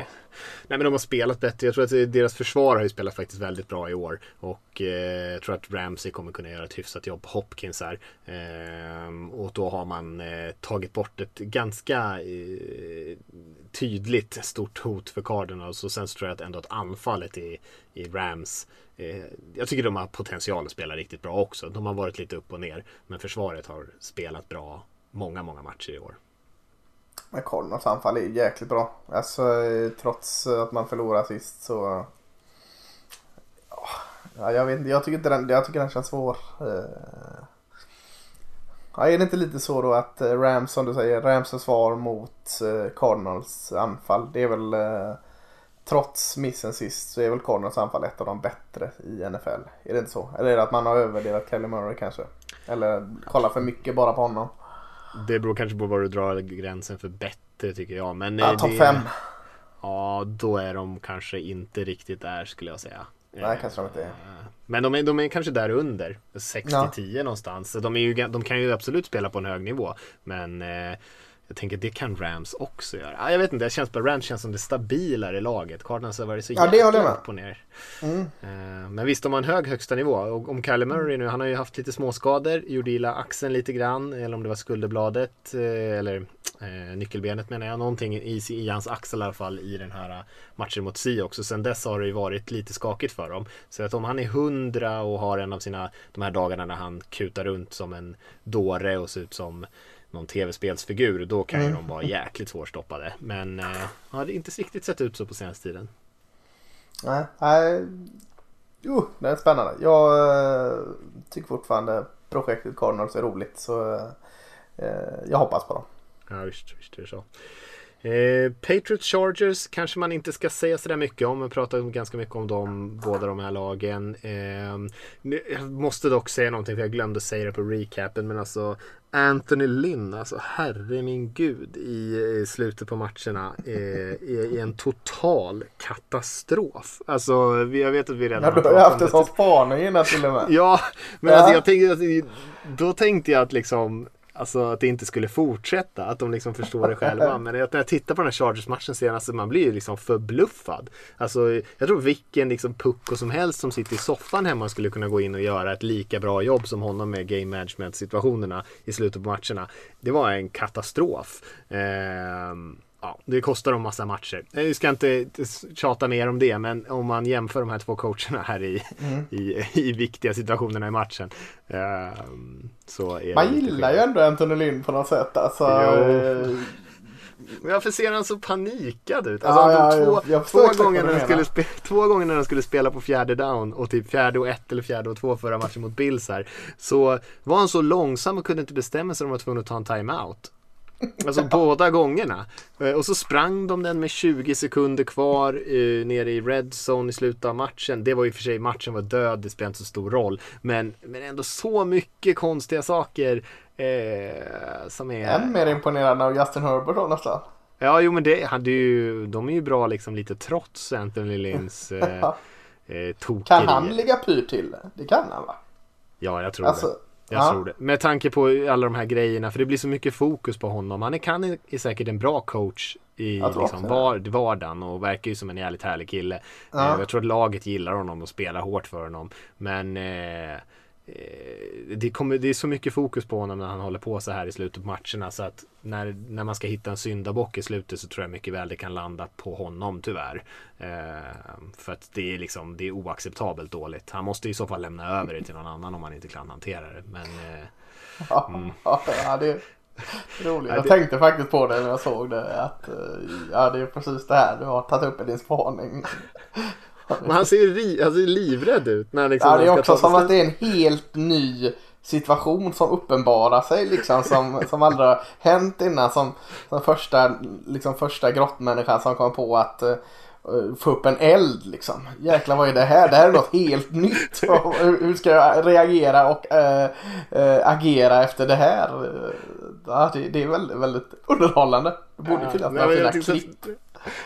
Nej men de har spelat bättre. Jag tror att deras försvar har ju spelat faktiskt väldigt bra i år. Och eh, jag tror att Ramsey kommer kunna göra ett hyfsat jobb på Hopkins här. Eh, och då har man eh, tagit bort ett ganska eh, tydligt stort hot för Cardinals. Och sen så tror jag att ändå att anfallet i, i Rams eh, jag tycker de har potential att spela riktigt bra också. De har varit lite upp och ner. Men försvaret har spelat bra många, många matcher i år. Men Cardinals anfall är jäkligt bra. Alltså eh, trots att man förlorar sist så... Ja, jag vet inte, jag tycker inte den, jag tycker den känns svår. Eh. Ja, är det inte lite så då att eh, Rams, som du säger, Rams försvar mot Cardinals anfall. Det är väl, trots missen sist, så är väl Cardinals anfall ett av de bättre i NFL. Är det inte så? Eller är det att man har överdelat Kelly Murray kanske? Eller kollar för mycket bara på honom? Det beror kanske på var du drar gränsen för bättre tycker jag. Men ja, topp 5. Ja, då är de kanske inte riktigt där skulle jag säga. Nej, kanske de inte är. Eh, men de är, de är kanske där under. 6-10 ja. någonstans. De, ju, de kan ju absolut spela på en hög nivå. Men eh, jag tänker det kan Rams också göra. Ah, jag vet inte, det känns på Rams känns som det stabilare laget. Cardinals har varit så ja, jäkla upp och ner. Mm. Uh, men visst, de har en hög högsta nivå. Och om Kyler Murray nu, han har ju haft lite småskador. Gjorde illa axeln lite grann. Eller om det var skulderbladet. Uh, eller uh, nyckelbenet menar jag. Någonting i, i hans axel i alla fall i den här matchen mot Seahawks. Och sen dess har det ju varit lite skakigt för dem. Så att om han är hundra och har en av sina, de här dagarna när han kutar runt som en dåre och ser ut som någon tv-spelsfigur då kan mm. ju de vara jäkligt svårstoppade. Men eh, har det inte riktigt sett ut så på senaste tiden. Nej, nej. Jo, det är spännande. Jag eh, tycker fortfarande projektet Cardinals är roligt så eh, jag hoppas på dem. Ja visst, visst är det så. Eh, Patriots Chargers kanske man inte ska säga sådär mycket om. Jag pratar ganska mycket om dem, båda de här lagen. Eh, jag måste dock säga någonting för jag glömde säga det på recapen. Men alltså Anthony Lynn, alltså herre min gud i, i slutet på matcherna eh, är, en total katastrof. Alltså jag vet att vi redan har pratat om det. Du har haft en sån spaning innan till och med. Ja, men ja. Alltså, jag tänkte, då tänkte jag att liksom Alltså att det inte skulle fortsätta, att de liksom förstår det själva. [laughs] Men när jag tittar på den här Chargers-matchen senast, man blir ju liksom förbluffad. Alltså jag tror vilken liksom pucko som helst som sitter i soffan hemma skulle kunna gå in och göra ett lika bra jobb som honom med game management situationerna i slutet på matcherna. Det var en katastrof. Ehm ja, det kostar dem massa matcher. Jag ska inte tjata mer om det, men om man jämför de här två coacherna här i, mm. i, i, viktiga situationerna i matchen. Uh, så är man gillar ju ändå Anthony Lynn på något sätt. Alltså, eh, Varför ser han så panikad ut? Alltså, ja, ja, två, två, gånger när skulle spela, två gånger när de skulle spela på fjärde down och typ fjärde och ett eller fjärde och två förra matchen mot Bills här. Så var han så långsam och kunde inte bestämma sig om de var tvungna att ta en timeout. Alltså båda gångerna. Eh, och så sprang de den med 20 sekunder kvar eh, nere i red zone i slutet av matchen. Det var ju för sig, matchen var död, det spelar inte så stor roll. Men, men ändå så mycket konstiga saker eh, som är... Än mer imponerande av Justin Herbert då nästan. Ja, jo men det hade ju, de är ju bra liksom lite trots Anthony Lynns [laughs] eh, eh, tokerier. Kan han ligga pyrt till det? Det kan han va? Ja, jag tror Alltså, det. Jag ja. tror det. Med tanke på alla de här grejerna, för det blir så mycket fokus på honom. Han är, kan, är säkert en bra coach i liksom, var, vardagen och verkar ju som en jävligt härlig kille. Ja. Eh, jag tror att laget gillar honom och spelar hårt för honom. Men eh, det, kommer, det är så mycket fokus på honom när han håller på så här i slutet på matcherna så att när, när man ska hitta en syndabock i slutet så tror jag mycket väl det kan landa på honom tyvärr. Eh, för att det är liksom det är oacceptabelt dåligt. Han måste i så fall lämna över det till någon annan om han inte kan hantera det. Men eh, Ja, [laughs] ja det är roligt. Ja, Jag tänkte faktiskt på det när jag såg det. Att, eh, ja, det är precis det här du har tagit upp i din spaning. Men han ser ri- han ser livrädd ut. När liksom Ja, det är också som att det är en helt ny situation som uppenbarar sig liksom som, som aldrig har hänt innan. Som, som första, liksom första grottmänniskan som kom på att eh, få upp en eld liksom. Jäklar vad är det här? Det här är något helt nytt. [laughs] Och hur, ska jag reagera och eh, eh, agera efter det här? Ja, det, det är väldigt, väldigt underhållande. Det borde Ja, finnas några fina klipp.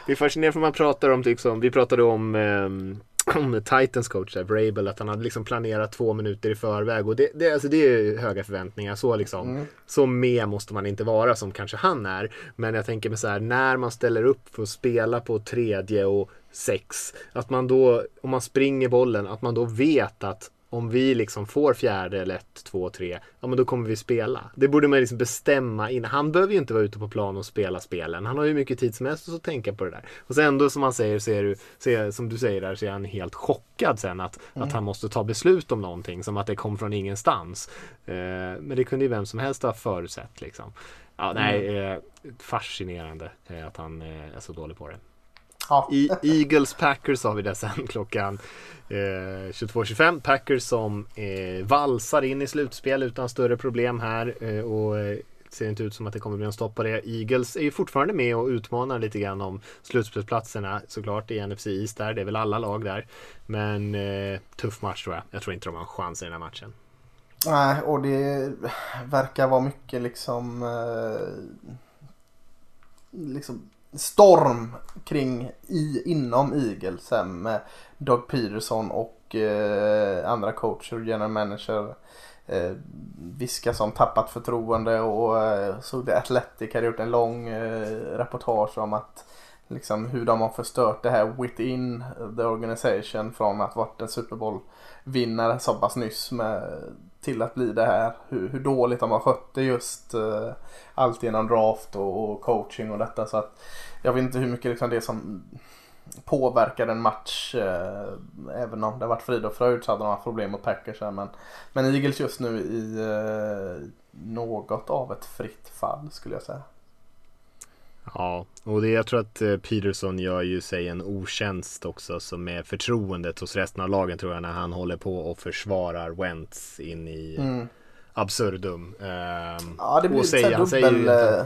Det är fascinerande för man pratar om, liksom, vi pratade om ehm, om Titans coach där, Vrabel, att han hade liksom planerat två minuter i förväg. Och det, det, alltså det är höga förväntningar. Så, liksom, Mm. så med måste man inte vara som kanske han är. Men jag tänker mig så här, när man ställer upp för att spela på tredje och sex. Att man då, om man springer bollen, att man då vet att om vi liksom får fjärde eller ett, två, tre, ja men då kommer vi spela. Det borde man liksom bestämma innan. Han behöver ju inte vara ute på plan och spela spelen. Han har ju mycket tid som helst att tänka på det där. Och sen ändå som han säger, så är du, så som du säger där, så är han helt chockad sen att, att han måste ta beslut om någonting. Som att det kom från ingenstans. Eh, men det kunde ju vem som helst ha förutsett liksom. Ja, nej, eh, fascinerande eh, att han eh, är så dålig på det. Ja. I Eagles Packers har vi det sen klockan eh, 22.25. Packers som eh, valsar in i slutspel utan större problem här. Eh, och eh, ser inte ut som att det kommer bli en stopp på det. Eagles är ju fortfarande med och utmanar lite grann om slutspelsplatserna såklart i NFC East där. Det är väl alla lag där. Men eh, tuff match tror jag. Jag tror inte de har en chans i den här matchen. Nej, och det verkar vara mycket liksom, eh, liksom storm kring i, inom Eagles med Doug Peterson och eh, andra coacher och general manager. Eh, Viska som tappat förtroende och eh, såg det Athletic hade gjort en lång eh, reportage om att liksom hur de har förstört det här within the organization från att varit en Super Bowl vinnare så pass nyss med, till att bli det här. Hur, hur dåligt de har skött det just eh, allt genom draft och, och coaching och detta. Så att jag vet inte hur mycket liksom det som påverkar en match. Eh, även om det har varit frid och fröjd så hade de haft problem mot Packers. Här, men, men Eagles just nu i eh, något av ett fritt fall skulle jag säga. Ja, och det, jag tror att eh, Peterson gör ju sig en otjänst också som är förtroendet hos resten av lagen tror jag när han håller på och försvarar Wentz in i Mm. absurdum. Ehm, Ja det blir och säger, här säger ju dubbel... egentligen- eh,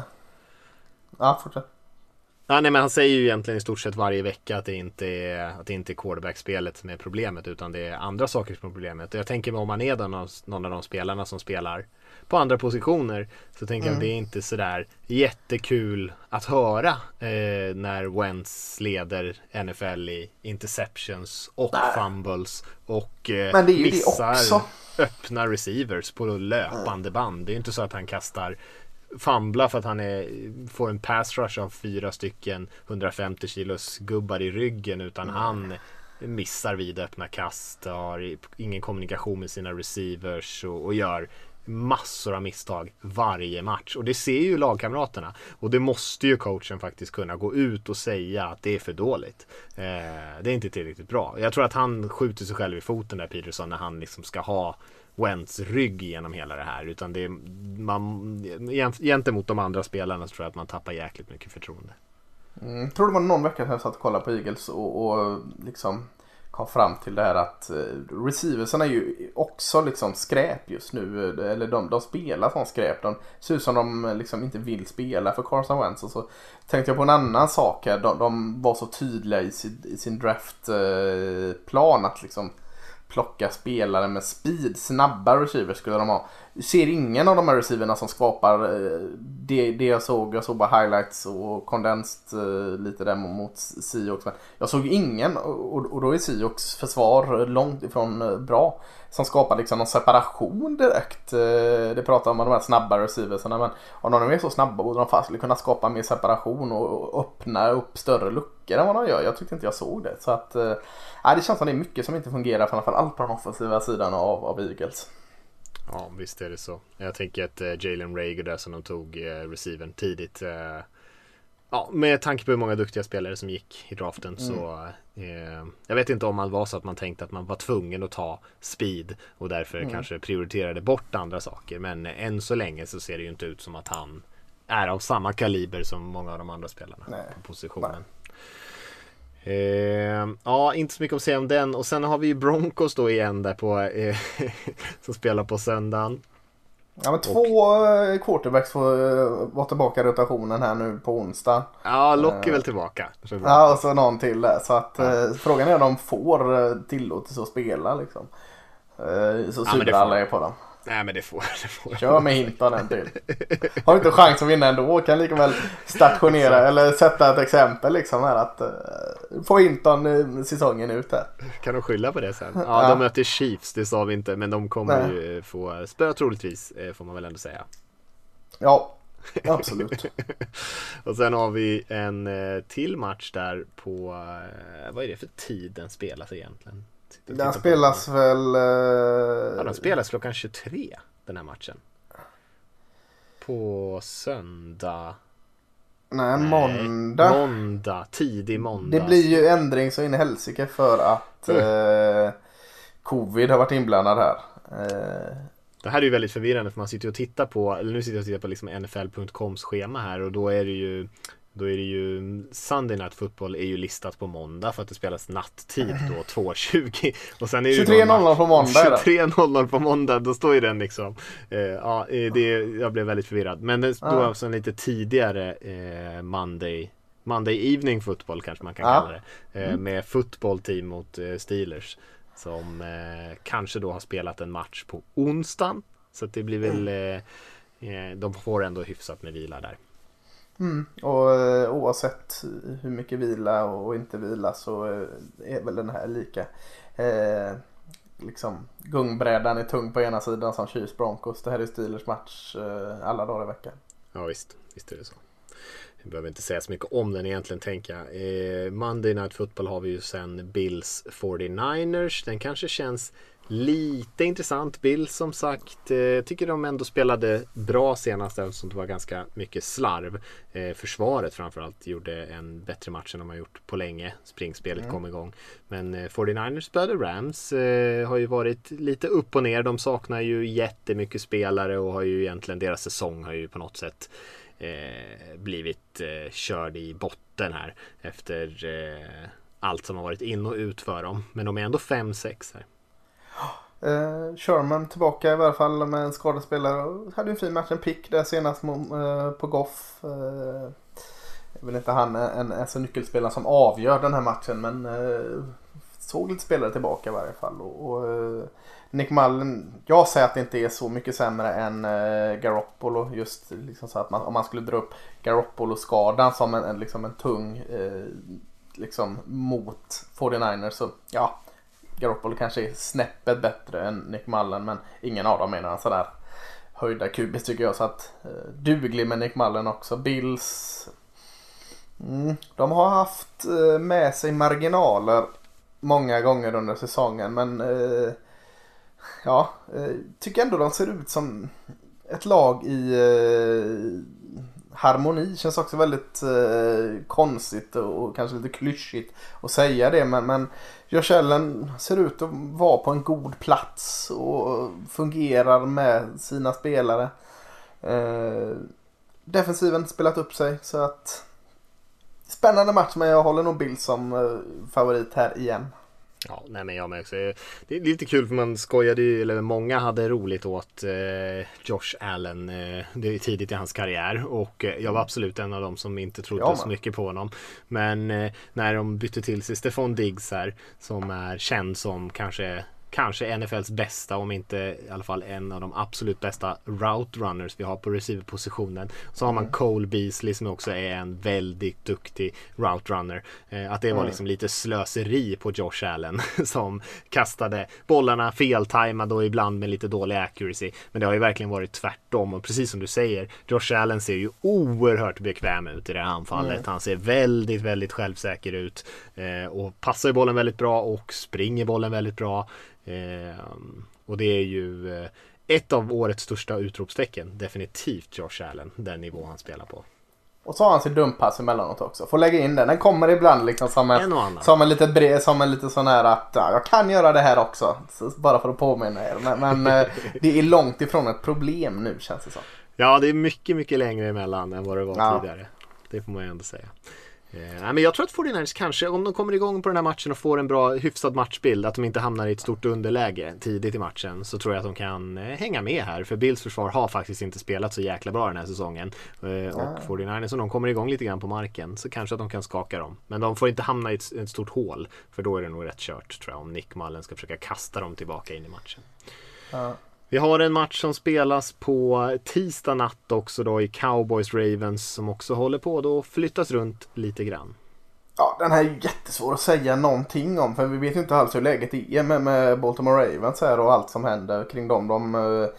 Ja fortsätt. Ja, nej, men han säger ju egentligen i stort sett varje vecka att det inte är, att det inte är quarterback-spelet som är problemet utan det är andra saker som är problemet. Och jag tänker mig om man är av, någon av de spelarna som spelar på andra positioner så tänker jag att det är inte sådär jättekul att höra eh, när Wentz leder NFL i interceptions och fumbles och eh, Men det är ju det missar också. öppna receivers på löpande band. Det är inte så att han kastar famla för att han är, får en pass rush av fyra stycken 150 kilos gubbar i ryggen utan han missar vid öppna kast, har ingen kommunikation med sina receivers och, och gör massor av misstag varje match. Och det ser ju lagkamraterna. Och det måste ju coachen faktiskt kunna gå ut och säga att det är för dåligt. Eh, det är inte tillräckligt bra. Jag tror att han skjuter sig själv i foten där Peterson när han liksom ska ha Wentz rygg genom hela det här. Utan det är, man, gentemot de andra spelarna så tror jag att man tappar jäkligt mycket förtroende. Mm, jag tror det var någon vecka sedan jag satt och kollade på Eagles och, och liksom kom fram till det här att eh, receiversen är ju också liksom skräp just nu. Eh, eller de, de spelar som skräp. De ser ut som de eh, liksom inte vill spela för Carson Wentz. Och så tänkte jag på en annan sak här. De, de var så tydliga i sin, i sin draftplan att liksom plocka spelare med speed. Snabba receivers skulle de ha ser ingen av de här receiverna som skapar eh, det, det jag såg. Jag såg bara highlights och kondenst eh, lite där mot Seahawks. Men jag såg ingen och, och då är Seahawks försvar långt ifrån eh, bra. Som skapar liksom någon separation direkt. Det pratar om de här snabba receiversarna men om de är så snabba borde de fast kunna skapa mer separation och öppna upp större luckor än vad de gör. Jag tyckte inte jag såg det. Så att, äh, det känns som det är mycket som inte fungerar framförallt på den offensiva sidan av, av Eagles. Ja, visst är det så. Jag tänker att uh, Jalen Rager där som de tog uh, receiven tidigt. Uh, ja, med tanke på hur många duktiga spelare som gick i draften mm. så uh, Jag vet inte om man var så att man tänkte att man var tvungen att ta speed och därför mm. kanske prioriterade bort andra saker. Men än så länge så ser det ju inte ut som att han är av samma kaliber som många av de andra spelarna Nej. på positionen. Nej. Eh, ja, inte så mycket att säga om den. Och sen har vi ju Broncos då igen där på eh, [laughs] som spelar på söndagen. Ja men två och, eh, quarterbacks får uh, vara tillbaka i rotationen här nu på onsdag. Ja, Lock är väl tillbaka. Ja, och så någon till där. Så att ja. frågan är om de får tillåtelse att spela liksom. Så sura ja, alla är på dem. Nej men det får, [laughs] det får Kör med hint av den till. Har du inte chans att vinna ändå kan lika väl stationera eller sätta ett exempel liksom här att uh, få Hinton uh, säsongen ut här. Kan de skylla på det sen? Ja, [laughs] ja. de möter Chiefs, det sa vi inte, men de kommer Nej. ju få spö troligtvis eh, får man väl ändå säga. Ja, [laughs] absolut. och sen har vi en till match där på, vad är det för tid den spelas egentligen? Den spelas väl... Ja, den spelas klockan 23 den här matchen. På söndag. Nej, måndag. Måndag, tidig måndag. Det blir ju ändring så in i helsike för att mm. eh, covid har varit inblandad här. Eh. Det här är ju väldigt förvirrande för man sitter och tittar på, eller nu sitter jag och tittar på liksom NFL.coms schema här och då är det ju då är det ju Sunday Night Football är ju listat på måndag för att det spelas natttid då [laughs] 2.20 och sen är 23.00 på måndag 23.00 på måndag då står ju den liksom eh, Ja det, jag blev väldigt förvirrad men det står ah. alltså en lite tidigare eh, Monday Monday Evening Football kanske man kan ah. kalla det eh, mm. med football team mot eh, Steelers som eh, kanske då har spelat en match på onsdagen så att det blir väl mm. eh, eh, de får ändå hyfsat med vila där Mm. Och eh, oavsett hur mycket vila och inte vila så eh, är väl den här lika. Eh, liksom gungbrädan är tung på ena sidan som Chiefs Broncos. Det här är Steelers match eh, alla dagar i veckan. Ja visst, visst är det så. Vi behöver inte säga så mycket om den egentligen tänker jag. Eh, Monday Night Football har vi ju sen Bills 49ers. Den kanske känns Lite intressant bild som sagt. Eh, tycker de ändå spelade bra senast eftersom det var ganska mycket slarv. Eh, försvaret framförallt gjorde en bättre match än de har gjort på länge. Springspelet mm. kom igång. Men eh, 49ers spelade Rams. Eh, har ju varit lite upp och ner. De saknar ju jättemycket spelare och har ju egentligen deras säsong har ju på något sätt eh, blivit eh, körd i botten här efter eh, allt som har varit in och ut för dem. Men de är ändå 5-6 här. Eh, Sherman tillbaka i varje fall med en skadespelare. Hade en fin match, en pick där senast eh, på Goff. Eh, jag vill inte han en, en en nyckelspelare som avgör den här matchen men eh, såg lite spelare tillbaka i varje fall. Och, och eh, Nick Mullen, jag säger att det inte är så mycket sämre än eh, Garoppolo. Just liksom så att man, om man skulle dra upp Garoppolo-skadan som en, en, liksom en tung eh, liksom mot 49ers så ja, Garoppolo kanske är snäppet bättre än Nick Mullen men ingen av dem är några sådär höjda kubis tycker jag. Så att eh, duglig med Nick Mullen också. Bills. Mm, de har haft eh, med sig marginaler många gånger under säsongen men eh, ja, eh, tycker ändå de ser ut som ett lag i eh, harmoni. Känns också väldigt eh, konstigt och kanske lite klyschigt att säga det men, men Josh ser ut att vara på en god plats och fungerar med sina spelare. Eh, defensiven spelat upp sig så att spännande match men jag håller nog Bill som eh, favorit här igen. Ja, nej men jag med också. Det är lite kul för man skojade ju, eller många hade roligt åt eh, Josh Allen. Eh, det är tidigt i hans karriär och eh, jag var absolut en av dem som inte trodde ja, så mycket på honom. Men eh, när de bytte till sig Stefan Diggs här som är känd som kanske kanske NFLs bästa om inte i alla fall en av de absolut bästa route runners vi har på receiverpositionen. Så har man Cole Beasley som också är en väldigt duktig route runner. Eh, att det var liksom lite slöseri på Josh Allen [laughs] som kastade bollarna feltajmade och ibland med lite dålig accuracy. Men det har ju verkligen varit tvärtom och precis som du säger Josh Allen ser ju oerhört bekväm ut i det här anfallet. Han ser väldigt, väldigt självsäker ut eh, och passar ju bollen väldigt bra och springer bollen väldigt bra. Eh, och det är ju eh, ett av årets största utropstecken. Definitivt Josh Allen, den nivå han spelar på. Och så har han sin dumpass emellanåt också. Får lägga in den. Den kommer ibland liksom som en, En som en liten brev, som en liten sån här att ja, jag kan göra det här också. Så, bara för att påminna er. Men, men eh, [laughs] det är långt ifrån ett problem nu känns det som. Ja, det är mycket, mycket längre emellan än vad det var Ja. tidigare. Det får man ju ändå säga. Eh, men jag tror att 49ers kanske, om de kommer igång på den här matchen och får en bra hyfsad matchbild, att de inte hamnar i ett stort underläge tidigt i matchen, så tror jag att de kan eh, hänga med här. För Bills försvar har faktiskt inte spelat så jäkla bra den här säsongen. Eh, och 49ers, om de kommer igång lite grann på marken, så kanske att de kan skaka dem. Men de får inte hamna i ett, ett stort hål, för då är det nog rätt kört tror jag, om Nick Mullen ska försöka kasta dem tillbaka in i matchen. Ja. Vi har en match som spelas på tisdag natt också då i Cowboys Ravens som också håller på då att flyttas runt lite grann. Ja, den här är ju jättesvår att säga någonting om för vi vet ju inte alls hur läget är med, med Baltimore Ravens här och allt som händer kring dem. De, eh,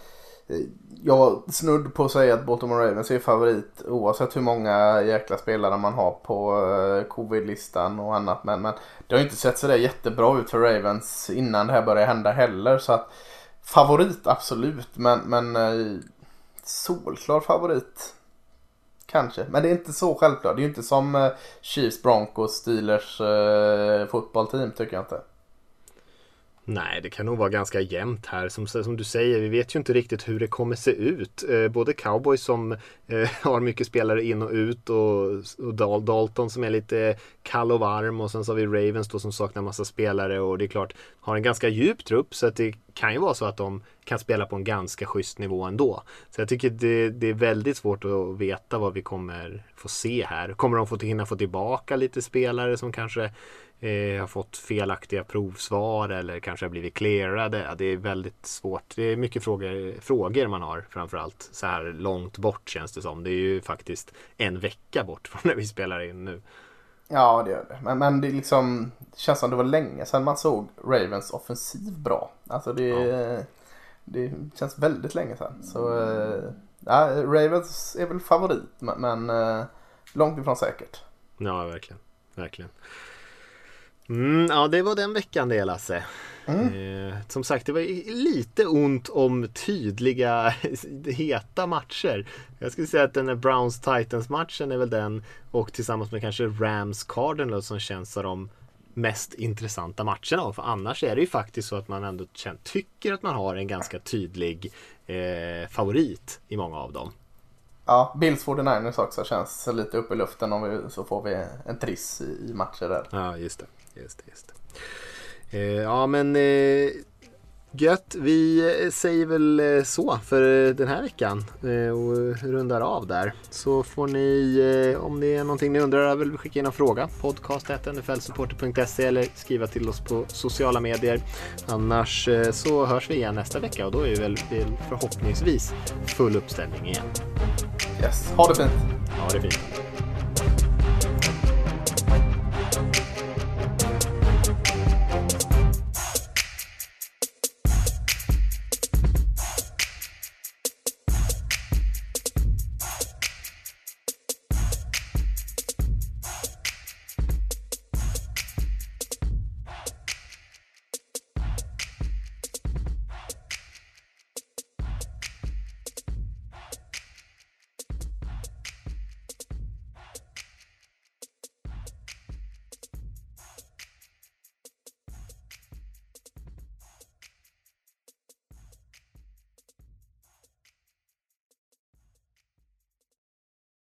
jag snudd på att säga att Baltimore Ravens är favorit oavsett hur många jäkla spelare man har på eh, covid-listan och annat. Men, men det har ju inte sett sådär jättebra ut för Ravens innan det här började hända heller. Så att favorit absolut men, men eh, solklar favorit Kanske, men det är inte så självklart. Det är ju inte som eh, Chiefs, Broncos, Steelers eh, fotbollteam tycker jag inte. Nej, det kan nog vara ganska jämnt här. Som, som du säger, vi vet ju inte riktigt hur det kommer se ut. Eh, både Cowboys som eh, [laughs] har mycket spelare in och ut och, och Dal- Dalton som är lite kall och varm och sen så har vi Ravens då som saknar massa spelare och det är klart har en ganska djup trupp så att det kan ju vara så att de kan spela på en ganska schysst nivå ändå. Så jag tycker det, det är väldigt svårt att veta vad vi kommer få se här. Kommer de få hinna få tillbaka lite spelare som kanske eh, har fått felaktiga provsvar eller kanske har blivit clearade. Ja, det är väldigt svårt. Det är mycket frågor, frågor man har framförallt så här långt bort känns det som. Det är ju faktiskt en vecka bort från när vi spelar in nu. Ja, det gör det. Men, men det liksom, det känns som det var länge sedan man såg Ravens offensiv bra. Alltså det, det känns väldigt länge sedan. Så eh, ja, Ravens är väl favorit, men, men eh, långt ifrån säkert. Ja, verkligen. Verkligen. Mm, ja, det var den veckan det Lasse. Eh, som sagt, det var lite ont om tydliga [laughs] heta matcher. Jag skulle säga att den här Browns Titans matchen är väl den och tillsammans med kanske Rams Cardinals som känns som de mest intressanta matcherna. För annars är det ju faktiskt så att man ändå tycker att man har en ganska tydlig eh, favorit i många av dem. Ja, Bills 49ers också känns lite upp i luften om vi, så får vi en triss i, i matcher där. Ja, just det. Just det, just det. Eh, ja, men eh, gött. Vi eh, säger väl så för den här veckan och rundar av där. Så får ni, om det är någonting ni undrar över, skicka in en fråga. Podcast.nflsupporter.se eller skriva till oss på sociala medier. Annars så hörs vi igen nästa vecka och då är det väl förhoppningsvis full uppställning igen. Yes, ha det fint! Ja, det fint.